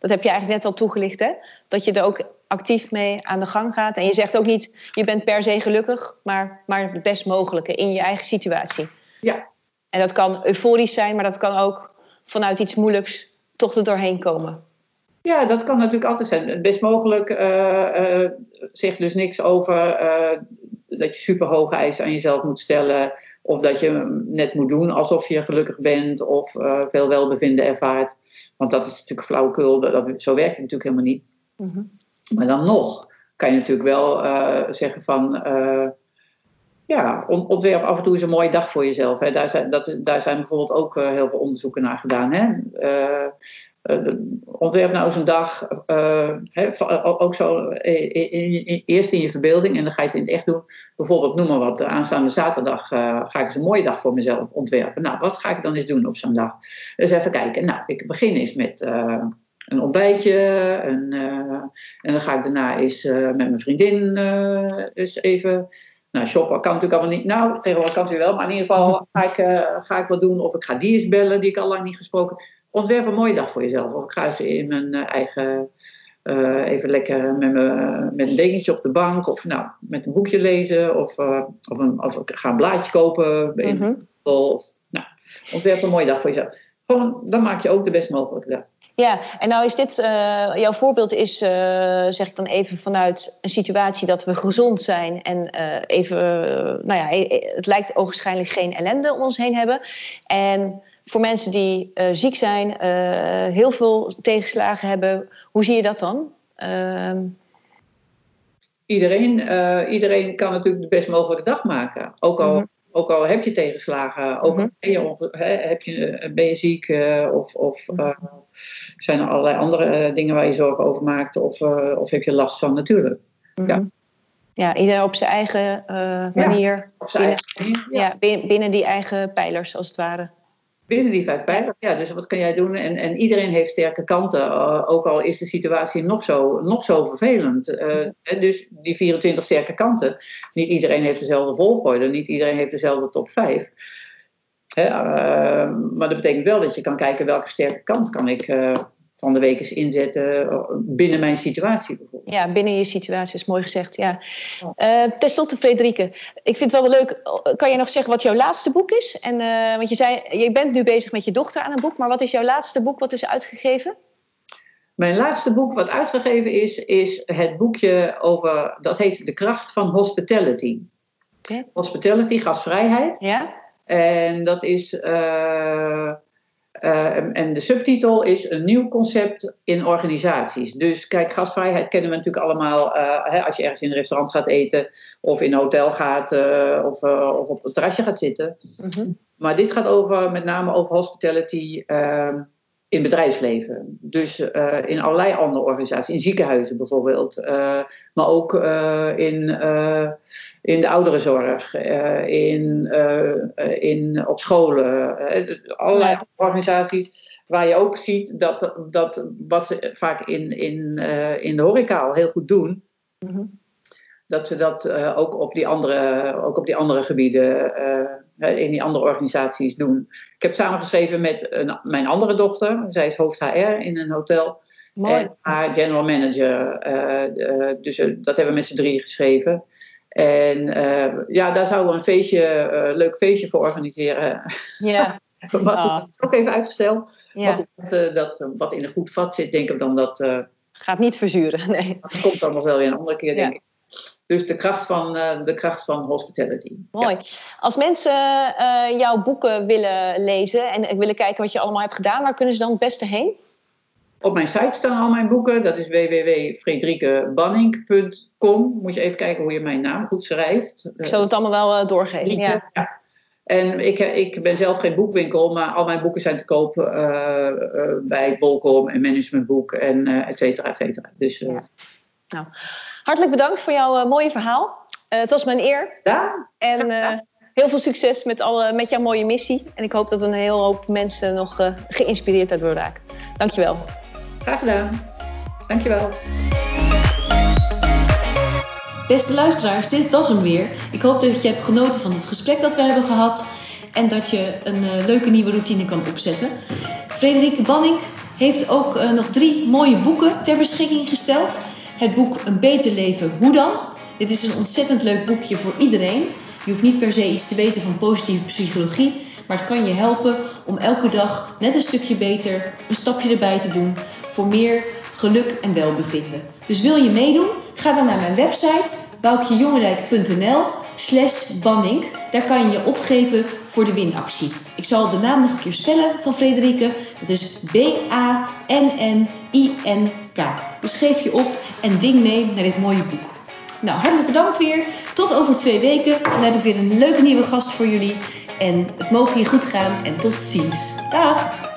dat heb je eigenlijk net al toegelicht, hè? Dat je er ook actief mee aan de gang gaat. En je zegt ook niet, je bent per se gelukkig, maar, maar het best mogelijke in je eigen situatie. Ja. En dat kan euforisch zijn, maar dat kan ook vanuit iets moeilijks toch er doorheen komen. Ja, dat kan natuurlijk altijd zijn. Het Best mogelijk eh, eh, zegt dus niks over eh, dat je superhoge eisen aan jezelf moet stellen. Of dat je net moet doen alsof je gelukkig bent of veel welbevinden ervaart. Want dat is natuurlijk flauwekul. Dat, dat- zo werkt het natuurlijk helemaal niet. Mhm. Maar dan nog kan je natuurlijk wel zeggen van... ja, on- ontwerp af en toe eens een mooie dag voor jezelf. Hè. Daar, zijn, dat, daar zijn bijvoorbeeld ook eh, heel veel onderzoeken naar gedaan. Hè. Eh, eh, ontwerp nou eens een dag, hè, ook zo in- in- eerst in je verbeelding en dan ga je het in het echt doen. Bijvoorbeeld, noem maar wat, aanstaande zaterdag ga ik eens een mooie dag voor mezelf ontwerpen. Nou, wat ga ik dan eens doen op zo'n dag? Dus even kijken. Nou, ik begin eens met een ontbijtje. Eh, en dan ga ik daarna eens met mijn vriendin eens even... Nou, shoppen kan natuurlijk allemaal niet. Nou, tegenwoordig kan het weer wel. Maar in ieder geval ga ik, eh, ga ik wat doen. Of ik ga die eens bellen die ik al lang niet gesproken Ontwerp een mooie dag voor jezelf. Of ik ga eens in mijn eh, eigen... eh, even lekker met, me, met een dekentje op de bank. Of nou, met een boekje lezen. Of, of, een, of ik ga een blaadje kopen. bij een Mhm. Of, nou, ontwerp een mooie dag voor jezelf. Gewoon, dan maak je ook de best mogelijke dag. Ja, en nou is dit, eh, jouw voorbeeld is, eh, zeg ik dan even vanuit een situatie dat we gezond zijn en eh, even, nou ja, het lijkt ogenschijnlijk geen ellende om ons heen hebben. En voor mensen die ziek zijn, heel veel tegenslagen hebben, hoe zie je dat dan? Ehm, Iedereen, iedereen kan natuurlijk de best mogelijke dag maken. Ook al, Mhm. Ook al heb je tegenslagen, ook al Mhm. ben, je, heb je, ben je ziek eh, of, of Mhm. eh, zijn er allerlei andere eh, dingen waar je zorgen over maakt of, eh, of heb je last van natuurlijk. Ja. ja, iedereen op zijn eigen eh, manier, Op zijn binnen, eigen manier. Ja. ja, bin- binnen die eigen pijlers als het ware. Binnen die vijf pijlers, ja. Dus wat kan jij doen? En, en iedereen heeft sterke kanten, eh, ook al is de situatie nog zo, nog zo vervelend. Eh, hè, dus die 24 sterke kanten, niet iedereen heeft dezelfde volgorde, niet iedereen heeft dezelfde top 5. Hè, eh, maar dat betekent wel dat je kan kijken welke sterke kant kan ik van de week eens inzetten eh, binnen mijn situatie bijvoorbeeld. Ja, binnen je situatie is mooi gezegd. Ja. Eh, Ten slotte, Frederike, ik vind het wel leuk. Kan je nog zeggen wat jouw laatste boek is? En, eh, want je zei, je bent nu bezig met je dochter aan een boek, maar wat is jouw laatste boek? Wat is uitgegeven? Mijn laatste boek wat uitgegeven is, is het boekje over, dat heet De kracht van hospitality. Oké. Hospitality, gastvrijheid. Ja? En dat is. eh, eh, en de subtitel is een nieuw concept in organisaties. Dus kijk, gastvrijheid kennen we natuurlijk allemaal eh, hè, als je ergens in een restaurant gaat eten of in een hotel gaat eh, of, eh, of op het terrasje gaat zitten. Mhm. Maar dit gaat over, met name over hospitality eh, in bedrijfsleven. Dus eh, in allerlei andere organisaties, in ziekenhuizen bijvoorbeeld, eh, maar ook eh, in, in de ouderenzorg, in, in, op scholen, allerlei Ja. organisaties waar je ook ziet dat, dat wat ze vaak in, in, in de horeca al heel goed doen, Mhm. dat ze dat ook, op die andere, ook op die andere gebieden, in die andere organisaties doen. Ik heb samengeschreven met een- mijn andere dochter, zij is hoofd HR in een hotel. Mooi. En haar general manager. eh, eh, dus eh, dat hebben we met z'n drieën geschreven. En ja, daar zouden we een feestje, leuk feestje voor organiseren. Ja, dat is ook even uitgesteld. Ja. goed, dat, wat in een goed vat zit, denk ik dan dat... Gaat niet verzuren, nee. dat komt dan nog wel weer een andere keer, denk Ja. ik. Dus de kracht van, eh, de kracht van hospitality. Mooi. Als mensen eh, jouw boeken willen lezen en willen kijken wat je allemaal hebt gedaan, waar kunnen ze dan het beste heen? Op mijn site staan al mijn boeken. Dat is www.frederikebanning.com. Moet je even kijken hoe je mijn naam goed schrijft. Ik zal het allemaal wel eh, doorgeven. Ja. Ja. En ik, ik ben zelf geen boekwinkel, maar al mijn boeken zijn te koop eh, bij Bolcom en Managementboek en eh et cetera, et cetera. Dus Ja. Hartelijk bedankt voor jouw eh, mooie verhaal. Eh, het was mijn eer. ja, En eh, heel veel succes met, alle, met jouw mooie missie. En ik hoop dat een heel hoop mensen nog eh, geïnspireerd daardoor raken. Dankjewel. graag gedaan. Dankjewel. Beste luisteraars, dit was hem weer. Ik hoop dat je hebt genoten van het gesprek dat we hebben gehad en dat je een leuke nieuwe routine kan opzetten. Frederike Banning heeft ook nog drie mooie boeken ter beschikking gesteld. Het boek Een Beter Leven, Hoe dan? Dit is een ontzettend leuk boekje voor iedereen. Je hoeft niet per se iets te weten van positieve psychologie, maar het kan je helpen om elke dag net een stukje beter een stapje erbij te doen voor meer geluk en welbevinden. Dus wil je meedoen? Ga dan naar mijn website boukjejongendijk.nl slash banning. Daar kan je je opgeven voor de winactie. Ik zal de naam nog een keer spellen van Frederike. Dat is B-A-N-N-I-N-K. Dus geef je op en ding mee naar dit mooie boek. Nou, hartelijk bedankt weer. Tot over twee weken. Dan heb ik weer een leuke nieuwe gast voor jullie. En het mogen je goed gaan en tot ziens. Dag!